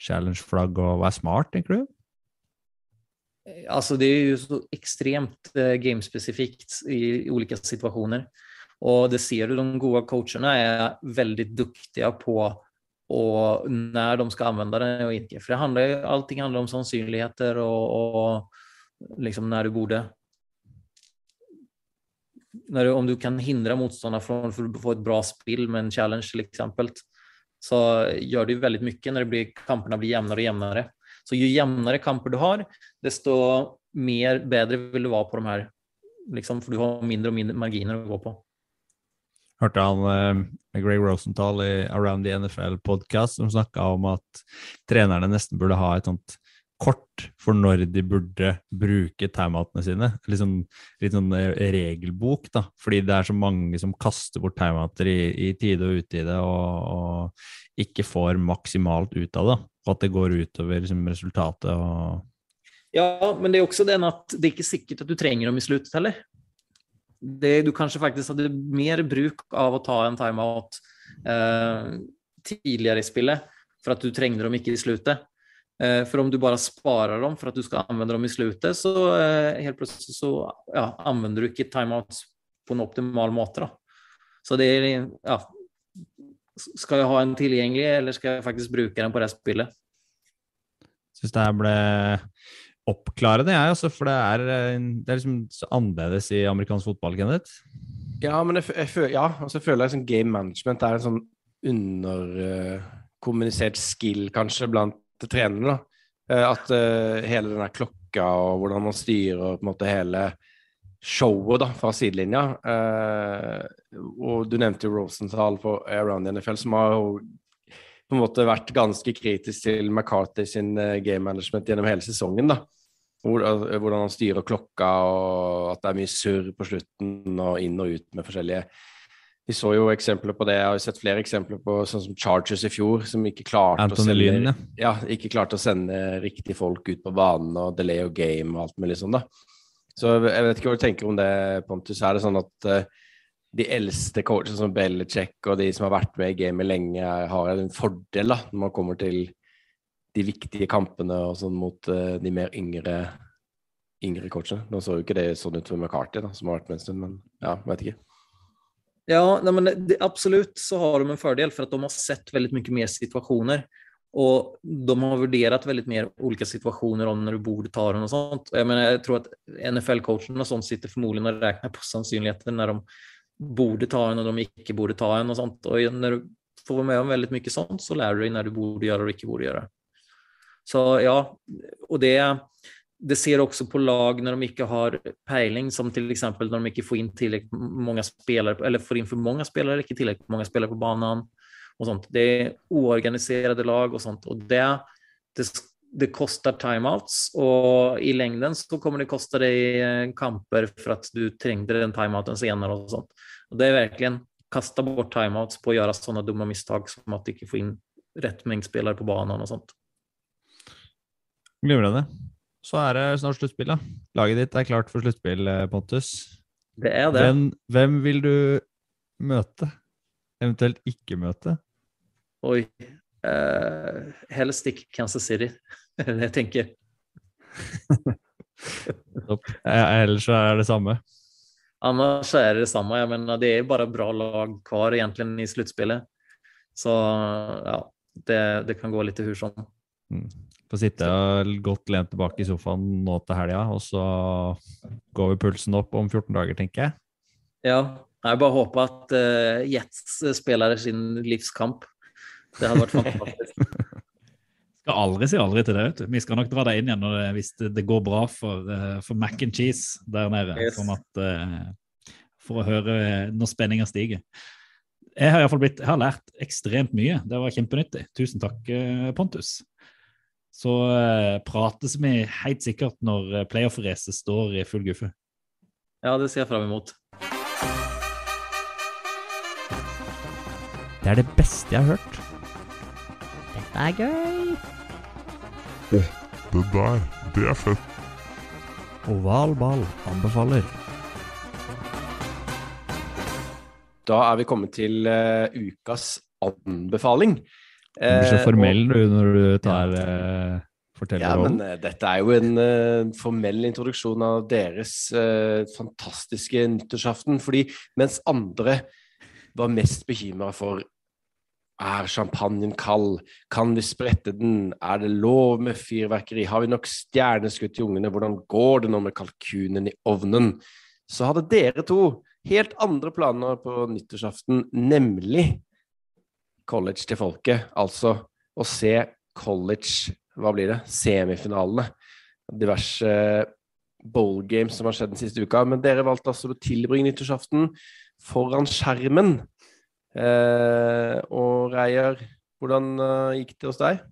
challenge-flagg, og er smart, tenker du? Alltså det är ju så extremt eh, gamespecifikt i olika situationer. Och det ser du, de goda coacherna är väldigt duktiga på och när de ska använda det och inte. För det handlar, allting handlar om sannsynligheter og och, liksom när du borde du, om du kan hindre motstanderen fra å få et bra spill med en challenge f.eks., så gjør det veldig mye når det blir, kampene blir jevnere og jevnere. Så jo jevnere kamper du har, desto mer bedre vil du være på de her. liksom, for du har mindre og mindre marginer å gå på. Hørte han eh, Greg Rosenthal i Around the NFL-podkast som snakka om at trenerne nesten burde ha et sånt kort for når de burde bruke timeoutene sine. Liksom, litt sånn eh, regelbok, da. Fordi det er så mange som kaster bort timeouter i, i tide og utide og, og ikke får maksimalt ut av det. Og at det går utover liksom, resultatet og Ja, men det er også den at det er ikke sikkert at du trenger dem i slutet heller. Det, du kanskje faktisk hadde mer bruk av å ta en timeout eh, tidligere i spillet, for at du trenger dem ikke i slutet. Eh, för om du bare sparer dem for at du skal anvende dem i slutet så eh, helt plutselig så ja, anvender du ikke timeouts på en optimal måte. Da. Så det er ja, Skal jeg ha en tilgjengelig, eller skal jeg faktisk bruke den på det spillet? spelet? syns det her ble oppklarende, jeg, altså, for det er, eh, det er liksom så annerledes i amerikansk fotball, Kenneth. Ja, men jeg, jeg, føler, ja, altså jeg føler liksom game management er en sånn underkommunisert skill, kanskje, blant trenerne. da. Eh, at eh, hele den der klokka og hvordan man styrer på en måte hele showet da, fra sidelinja. Eh, og du nevnte jo Rosenthal på Around NFL, som har jo på en måte vært ganske kritisk til McCarthy sin eh, game management gjennom hele sesongen. da. Hvordan han styrer klokka, og at det er mye surr på slutten, og inn og ut med forskjellige Vi så jo eksempler på det. Jeg har sett flere eksempler på sånn som Chargers i fjor, som ikke klarte å sende Lynn, ja. ja, ikke klarte å sende riktige folk ut på banen og delay og game og alt mulig sånn, da. Så jeg vet ikke hva du tenker om det, Pontus. Er det sånn at uh, de eldste coachene som Belichick og de som har vært med i gamet lenge, har en fordel da, når man kommer til de viktige kampene og sånn mot uh, de mer yngre yngre coachene? Nå så jo ikke det sånn ut for McCarthy, da, som har vært med en stund, men ja, vet ikke. Ja, nej, men det, absolut så har de en fördel för att de har sett väldigt mycket mer situationer. Och de har värderat väldigt mer olika situationer om när du borde ta den och sånt. Jag, menar, jag tror att NFL-coachen och sånt sitter förmodligen och räknar på sannsynligheten när de borde ta en och de icke borde ta en och sånt. Och när du får vara med om väldigt mycket sånt så lär du dig när du borde göra och icke borde göra. Så ja, och det, det ser også på lag når de ikke har peiling, som f.eks. når de ikke får inn tillräckligt mange spelare, eller får inn for mange spillere, ikke tillräckligt mange spillere på banen. og sånt. Det er uorganiserte lag og sånt og det, det, det koster timeouts og i lengden så kommer det kosta dig eh, kamper for at du trengte den timeouten senere. og sånt. Og det er virkelig kaste bort timeouts på å gjøre sånne dumme misstag som at du ikke får inn rett mengde spillere på banen og sånt. Glimrende. Så er det snart sluttspill. Laget ditt er klart for sluttspill, eh, Pontus. Det er det. Hvem, hvem vil du møte? Eventuelt ikke møte? Oi Uh, helst ikke Kansas City. Det er det jeg tenker. Topp. Eh, Ellers er det samme. Annars er det samme. Jeg mener, det er bare bra lag kvar egentlig i sluttspillet. Så ja, det, det kan gå litt hvor som. Mm. Få sitte godt lent tilbake i sofaen nå til helga, og så går vi pulsen opp om 14 dager, tenker jeg. Ja, jeg bare håper at uh, Jets spiller sin livskamp. Det hadde vært fantastisk. Skal aldri si aldri til det. vet du. Vi skal nok dra deg inn igjen når det, hvis det, det går bra for, uh, for mac and cheese der nede. Yes. Sånn at, uh, for å høre når spenninga stiger. Jeg har, i hvert fall blitt, jeg har lært ekstremt mye. Det var kjempenyttig. Tusen takk, Pontus. Så eh, prates vi helt sikkert når eh, playoff-racet står i full guffe. Ja, det ser jeg fram imot. Det er det beste jeg har hørt. Dette er gøy. Det der, det er fett. Oval ball anbefaler. Da er vi kommet til uh, ukas anbefaling. Du blir så Eh, formell du når du tar uh, forteller Ja, men rollen. eh, dette er jo en eh, formell introduksjon av deres eh, fantastiske nyttårsaften. Fordi mens andre var mest bekymra for er champagnen kald, kan vi sprette den, er det lov med fyrverkeri, har vi nok stjerneskudd til ungene, hvordan går det nå med kalkunen i ovnen? Så hadde dere to helt andre planer på nyttårsaften, nemlig college til folket. Altså å se college, hva blir det, semifinalene. Diverse bowl games som har skjedd den siste uka. Men dere valgte altså å tilbringe nyttårsaften foran skjermen. Eh, og Reier, hvordan eh, gikk det hos deg?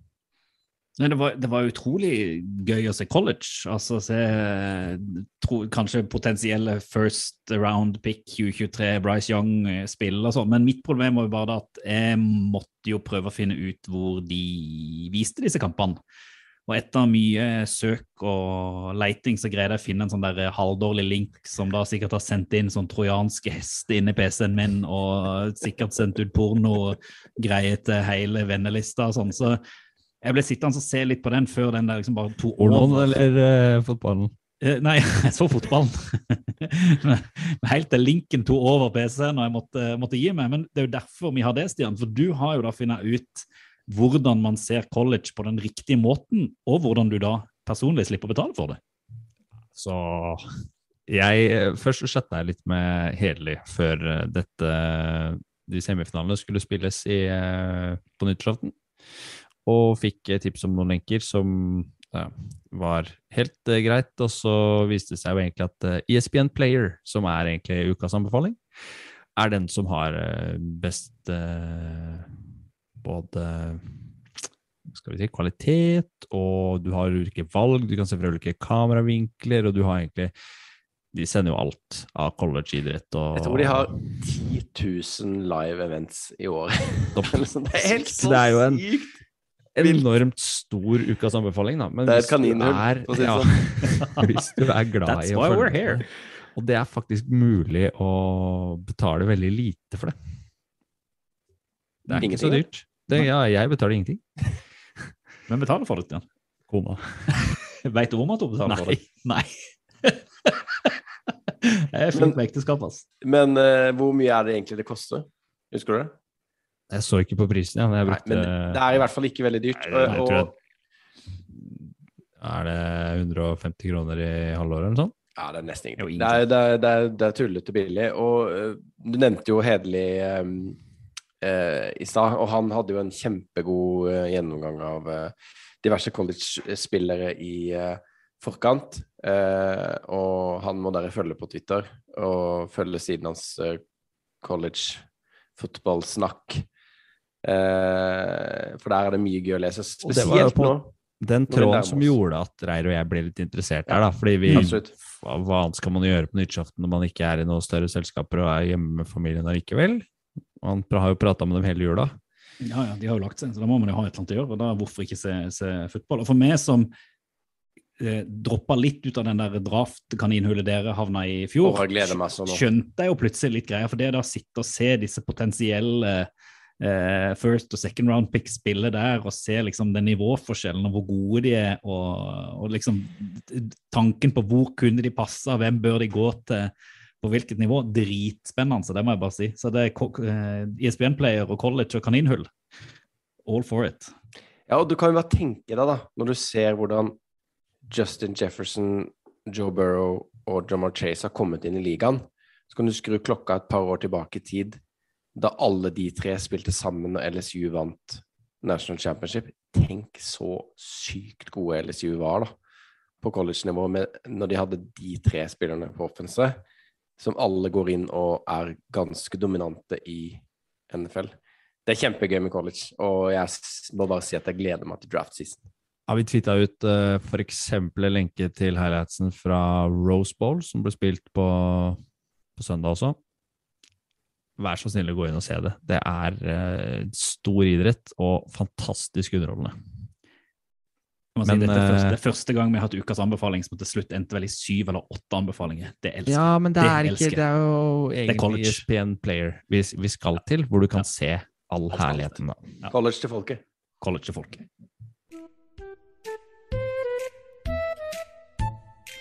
Nei, det, var, det var utrolig gøy å se college. Altså se tro, kanskje potensielle first round pick 2023, Bryce Young eh, spiller og sånn. Men mitt problem var jo bare at jeg måtte jo prøve å finne ut hvor de viste disse kampene. Og etter mye søk og leiting så greide jeg å finne en sånn der halvdårlig link som da sikkert har sendt inn sånn trojanske hester inn i PC-en min og sikkert sendt ut porno-greier til hele vennelista og sånn. Så jeg ble sittende og se litt på den før den der liksom bare to Pornoen eller uh, fotballen? Uh, Nei, jeg så fotballen. Men Helt til linken tok over PC-en og jeg måtte, måtte gi meg. Men det er jo derfor vi har det, Stian. For du har jo da funnet ut hvordan man ser college på den riktige måten, og hvordan du da personlig slipper å betale for det. Så jeg eh, Først chatta jeg litt med Hedli før dette de semifinalene skulle spilles i, på nyttårsaften. Og fikk eh, tips om noen lenker som ja, var helt uh, greit. Og så viste det seg jo egentlig at uh, ESPN Player, som er egentlig ukas anbefaling, er den som har uh, best eh, både skal vi si, kvalitet, og du har ulike valg, du kan se fra ulike kameravinkler, og du har egentlig De sender jo alt av collegeidrett og Jeg tror de har 10 000 live events i år. Det er helt Så sykt! Enormt stor ukas anbefaling, da. Men Det er et kaninhull, for å si det ja, sånn. hvis du er glad That's i å følge med, og det er faktisk mulig å betale veldig lite for det. Det er ikke så dyrt. Det, ja, jeg betaler ingenting. Hvem betaler for det? Stian? Kona. Vet du om at hun betaler for det? Nei. Jeg er flink med ekteskap, altså. Men uh, hvor mye er det egentlig det koster? Husker du det? Jeg så ikke på prisen, ja. men Jeg Nei, men det er i hvert fall ikke veldig dyrt. Nei, jeg og, jeg, Er det 150 kroner i halvåret eller noe sånt? ja, det er nesten ingenting. Det er, det er, det er, det er tullete billig. Og eh, du nevnte jo Hedli um, uh, i stad, og han hadde jo en kjempegod uh, gjennomgang av eh, diverse college-spillere i eh, forkant. Eh, og han må dere følge på Twitter, og følge siden hans eh, college fotballsnakk. Eh, for der er det mye gøy å lese, Og det var jo spesielt på nå. Den tråden som gjorde at Reir og jeg ble litt interessert her, da. Fordi vi hva, hva annet skal man gjøre på nyttårsaften når man ikke er i noen større selskaper og er hjemme med familien allikevel? Man har jo prata med dem hele jula. Ja, ja, de har jo lagt seg, så da må man jo ha et eller annet å gjøre. og da Hvorfor ikke se, se fotball? Og for meg som eh, droppa litt ut av den der draft-kaninhullet dere havna i i fjor, jeg meg sånn skjønte jeg jo plutselig litt greier. For det da å sitte og se disse potensielle eh, first og second round pick spille der, og se liksom den nivåforskjellen og hvor gode de er, og, og liksom tanken på hvor kunne de passe, hvem bør de gå til, på hvilket nivå, dritspennende, så det må jeg bare si. Så det er eh, ESPN-player og college og kaninhull. All for it. Ja, og du kan jo bare tenke deg, da, når du ser hvordan Justin Jefferson, Joe Burrow og Jamar Chase har kommet inn i ligaen, så kan du skru klokka et par år tilbake i tid, da alle de tre spilte sammen og LSU vant National Championship. Tenk så sykt gode LSU var, da, på college-nivå, når de hadde de tre spillerne på offense, som alle går inn og er ganske dominante i NFL. Det er kjempegøy med college, og jeg må bare si at jeg gleder meg til draft season. Ja, vi tvitra ut uh, f.eks. en lenke til highlightsen fra Rose Bowl, som ble spilt på, på søndag også? Vær så snill å gå inn og se det. Det er uh, stor idrett og fantastisk underholdende. Jeg si, Men, dette er første, eh, det er første gang vi har hatt ukas anbefaling som til slutt endte vel i syv eller åtte anbefalinger. Det elsker jeg. Ja, men det, Det er ikke. Det er jo egentlig. ESPN Player vi, vi skal til, hvor du kan Ja. se all Alt herligheten. da. Ja. College til folket. College til folket.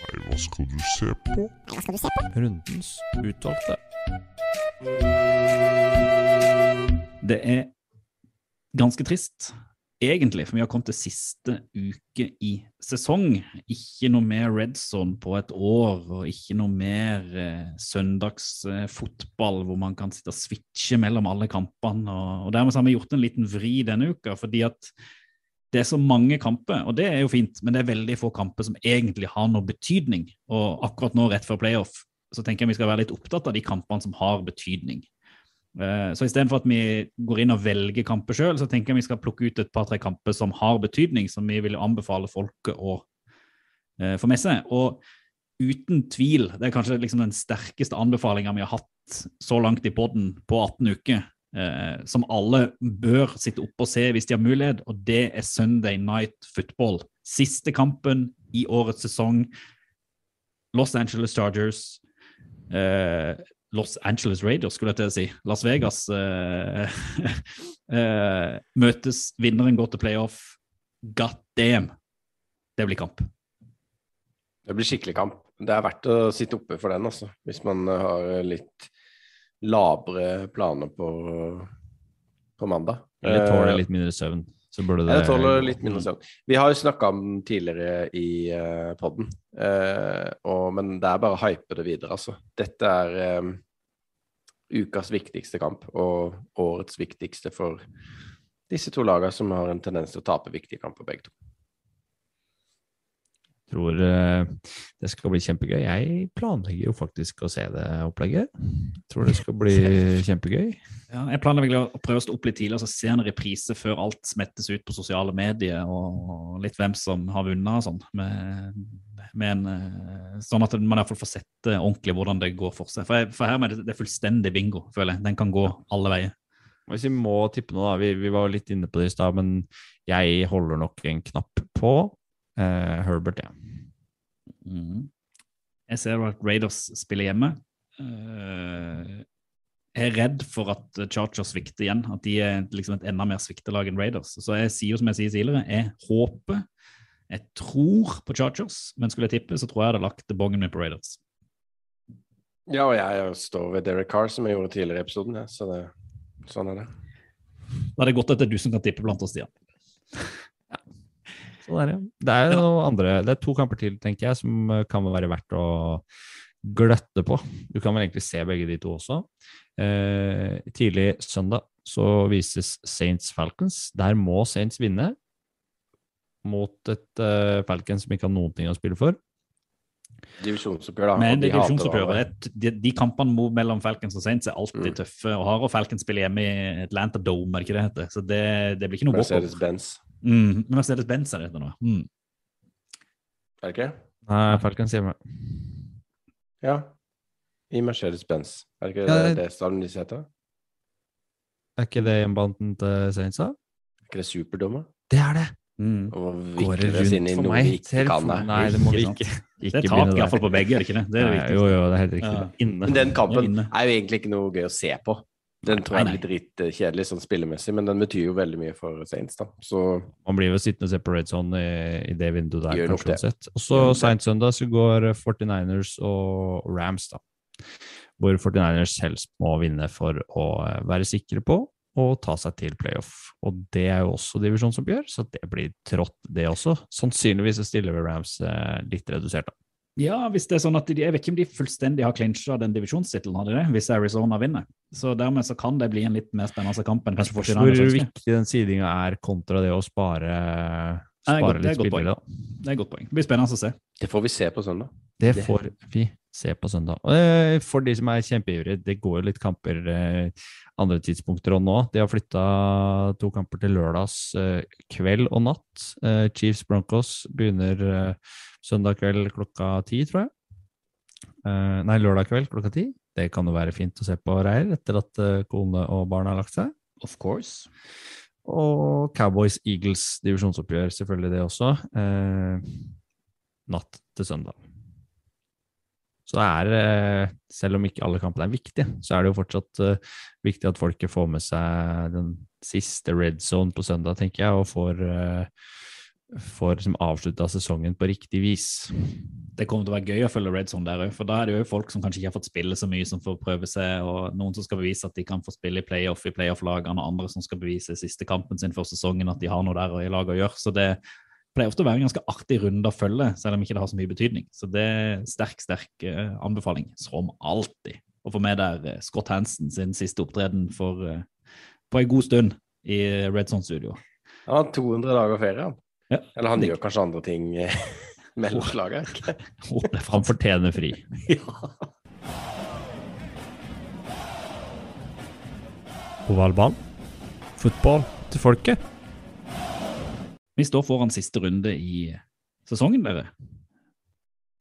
Nei, hva skal du se på? Hva skal du se på? Rundens utvalgte. Det er ganske trist, egentlig, for vi har kommet til siste uke i sesong. Ikke noe mer red zone på et år, og ikke noe mer eh, søndagsfotball hvor man kan sitte og switche mellom alle kampene. Og, og dermed har vi gjort en liten vri denne uka, fordi at det er så mange kamper, og det er jo fint, men det er veldig få kamper som egentlig har noe betydning. Og akkurat nå, rett før playoff, så tenker jeg vi skal være litt opptatt av de kampene som har betydning. Eh, Så istedenfor at vi går inn og velger kamper sjøl, så tenker jeg vi skal plukke ut et par-tre kamper som har betydning, som vi vil anbefale folket å eh, få med seg. Og uten tvil, det er kanskje liksom den sterkeste anbefalinga vi har hatt så langt i podden på 18 uker, eh, som alle bør sitte oppe og se hvis de har mulighet, og det er Sunday Night Football. Siste kampen i årets sesong. Los Angeles Chargers. Eh, Los Angeles Raiders, skulle jeg til å si. Las Vegas eh, eh, møtes, vinneren går til playoff. God damn! Det blir kamp. Det blir skikkelig kamp. Det er verdt å sitte oppe for den, altså. Hvis man har litt labre planer på, på mandag. Eller tåler Eh, litt mindre søvn. Så burde det Jeg tåler litt minnesang. Vi har jo snakka om den tidligere i uh, poden, men det er bare å hype det videre, altså. Dette er um, ukas viktigste kamp, og årets viktigste for disse to lagene som har en tendens til å tape viktige kamper, begge to. Tror eh, det skal bli kjempegøy. Jeg planlegger jo faktisk å se det opplegget. Tror det skal bli kjempegøy. Ja, jeg planlegger å prøve å stå opp litt tidlig og så se en reprise før alt smettes ut på sosiale medier, og litt hvem som har vunnet og sånn. Med, med en, eh, sånn at man i hvert fall får sett eh, ordentlig hvordan det går for seg. For, jeg, for her er det, det er fullstendig bingo, føler jeg. Den kan gå alle veier. Hvis vi må tippe noe, da Vi, vi var litt inne på det i stad, men jeg holder nok en knapp på eh, Herbert, ja. Mm. Jeg ser at Raiders spiller hjemme. Eh, jeg er redd for at Chargers svikter igjen. At de er liksom et enda mer sviktelag enn Raiders. Så jeg sier som jeg sier tidligere, jeg håper, jeg tror på Chargers, men skulle jeg tippe, så tror jeg jeg hadde lagt bongen min på Raiders. Ja, og jeg står ved Derek Carr, som jeg gjorde tidligere i episoden. Ja, så det, sånn er det. Da er det godt at det er du som kan tippe blant oss, Stian. Sånn er det. Det er noe andre Det er to kamper til, tenker jeg, som eh, kan være verdt å gløtte på. Du kan vel egentlig se begge de to også. Eh, tidlig søndag så vises Saints Falcons. Der må Saints vinne mot et uh, Falcons som ikke har noen ting å spille for. Divisjonsoppgjør, da. Men det de divisjonsoppgjør. divisjonsoppgjøret, de, de kampene mellom Falcons og Saints er alltid Mm. tøffe og harde. Og Falcons spiller hjemme i Atlanta Dome, er det ikke det heter? Så det, det blir ikke noe Mercedes-Benz. Mm, Mercedes-Benz er det nå. Mm. Er det ikke? Nei, Falcons hjemme. Ja. I Mercedes-Benz. Er det ikke Ja, det, det- stallen de heter? Er ikke det hjemmebanen til Saints, da? Er ikke det superdumme? Det er det! Mm. Og Går det vikle inn i rundt for meg? Nei, det må vi Ikke ikke. Det er tak iallfall i hvert fall på begge, er det ikke det? Det er det Nei. Jo, jo, det er helt riktig. Ja. Inne. Men den kampen inne. er jo egentlig ikke noe gøy å se på. Den tror jeg er litt dritkjedelig sånn spillemessig, men den betyr jo veldig mye for Saints, da. Så Man blir jo sittende og se på Red Zone i, i det vinduet der, Gjør kanskje uansett. Og så seint søndag så går eh, 49ers og Rams, da. Hvor 49ers helst må vinne for å eh, være sikre på å ta seg til playoff. Og det er jo også divisjonsoppgjør, så det blir trått, det også. Sannsynligvis stiller vi Rams eh, litt redusert, da. Ja, hvis det er sånn at de, Jeg vet ikke om de fullstendig har clincha den divisjonstittelen, hadde de det? Hvis Arizona vinner. Så dermed så kan det bli en litt mer spennende kamp enn kanskje Hvor viktig den sidinga er kontra det å spare, spare godt- det er litt godt spillere, da. Det er et godt poeng. Det blir spennende å se. det får vi se på søndag. Det får vi se på søndag. Og, eh, For de som er kjempeivrige, det går jo litt kamper eh, andre tidspunkter og nå. De har flytta to kamper til lørdags eh, kveld og natt. Chiefs Broncos begynner søndag kveld klokka ti, tror jeg. Uh, nei, lørdag kveld klokka ti. Det kan jo være fint å se på Reier etter at uh, kone og barn har lagt seg. Of course. Og Cowboys Eagles divisjonsoppgjør, selvfølgelig det også. Uh, natt til søndag. Så det er, selv om ikke alle kampene er viktige, så er det jo fortsatt viktig at folket får med seg den siste red zone på søndag, tenker jeg, og får, får liksom avslutta sesongen på riktig vis. Det kommer til å være gøy å følge Red Zone der òg, for da er det jo folk som kanskje ikke har fått spille så mye, som får prøve seg, og noen som skal bevise at de kan få spille i playoff i playoff-lagene, og andre som skal bevise siste kampen sin for sesongen at de har noe der i laget å gjøre. Så det pleier ofte å være en ganske artig runde å følge, selv om ikke det har så mye betydning. Så det er sterk, sterk eh, anbefaling, som alltid. Å få med der eh, Scott Hansen sin siste opptreden for, eh, på en god stund i Red Zone-studio. Han har 200 dager ferie, han. Ja. Eller han Det- gjør kanskje andre ting eh, mellom er Han fortjener fri. Ovalball. Fotball til folket. Vi står foran siste runde i sesongen, dere.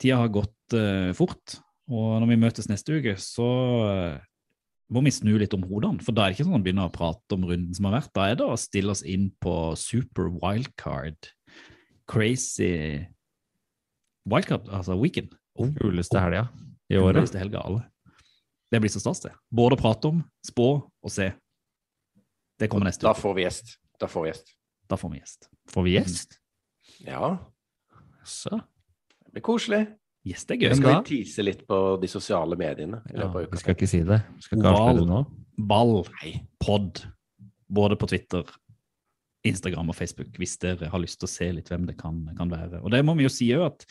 Tida har gått uh, fort, og når vi møtes neste uke, så eh, må vi snu litt om hodene. For da er det ikke sånn at man begynner å prate om runden som har vært. Da er det å stille oss inn på super wildcard. Crazy wildcard, altså weekend. Oh, Kuleste helga i året. kuleste helga alle. Det blir så stas, det. Både å prate om, spå og se. Det kommer neste Da får vi gjest. Da får vi gjest. Da får vi gjest. Får vi gjest? Ja, Så. det blir koselig. Gjest er gøy. Vi skal vi tease litt på de sosiale mediene. i Ja, løpet av vi uka. skal ikke si det. Vi skal ikke Oval. avsløre det nå. ball, pod, både på Twitter, Instagram og Facebook, hvis dere har lyst til å se litt hvem det kan, kan være. Og det må vi jo si òg, at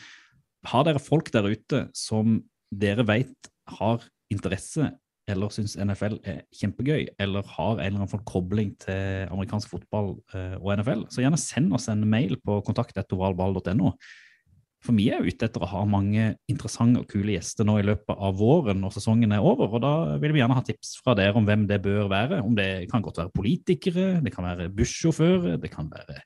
har dere folk der ute som dere vet har interesse eller syns NFL er kjempegøy, eller har en eller annen form kobling til amerikansk fotball eh, og NFL, så gjerne send oss en mail på kontakt.ovalball.no. For vi er ute etter å ha mange interessante og kule gjester nå i løpet av våren når sesongen er over, og da vil vi gjerne ha tips fra dere om hvem det bør være. Om det kan godt være politikere, det kan være bussjåfører, det kan være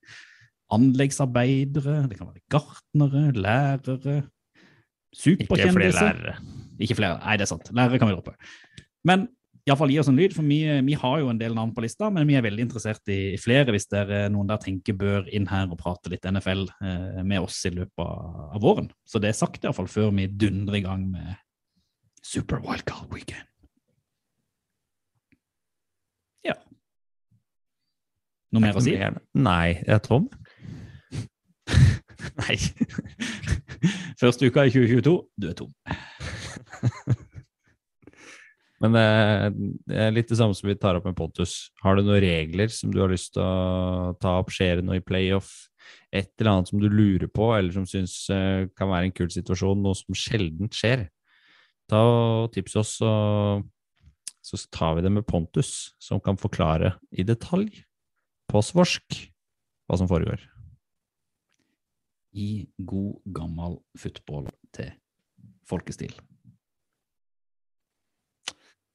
anleggsarbeidere, det kan være gartnere, lærere, Superkjendiser. Ikke flere lærere. Ikke flere. Nei, det er sant. Lærere kan vi droppe. Men iallfall gi oss en lyd, for vi, vi har jo en del navn på lista, men vi er veldig interessert i flere hvis det er noen der tenker bør inn her og prate litt NFL eh, med oss i løpet av, av våren. Så det er sagt iallfall før vi dundrer i gang med Super Wildcard Weekend. Ja. Noe mer å si? Nei, jeg tror. Nei. Første uka i 2022, du er tom. Men eh, det er litt det samme som vi tar opp med Pontus. Har du noen regler som du har lyst til å ta opp? Skjer det noe i playoff? Et eller annet som du lurer på, eller som syns eh, kan være en kul situasjon, noe som sjelden skjer? Ta og Tips oss, og så tar vi det med Pontus, som kan forklare i detalj, på svorsk, hva som foregår. I god, gammel football til folkestil.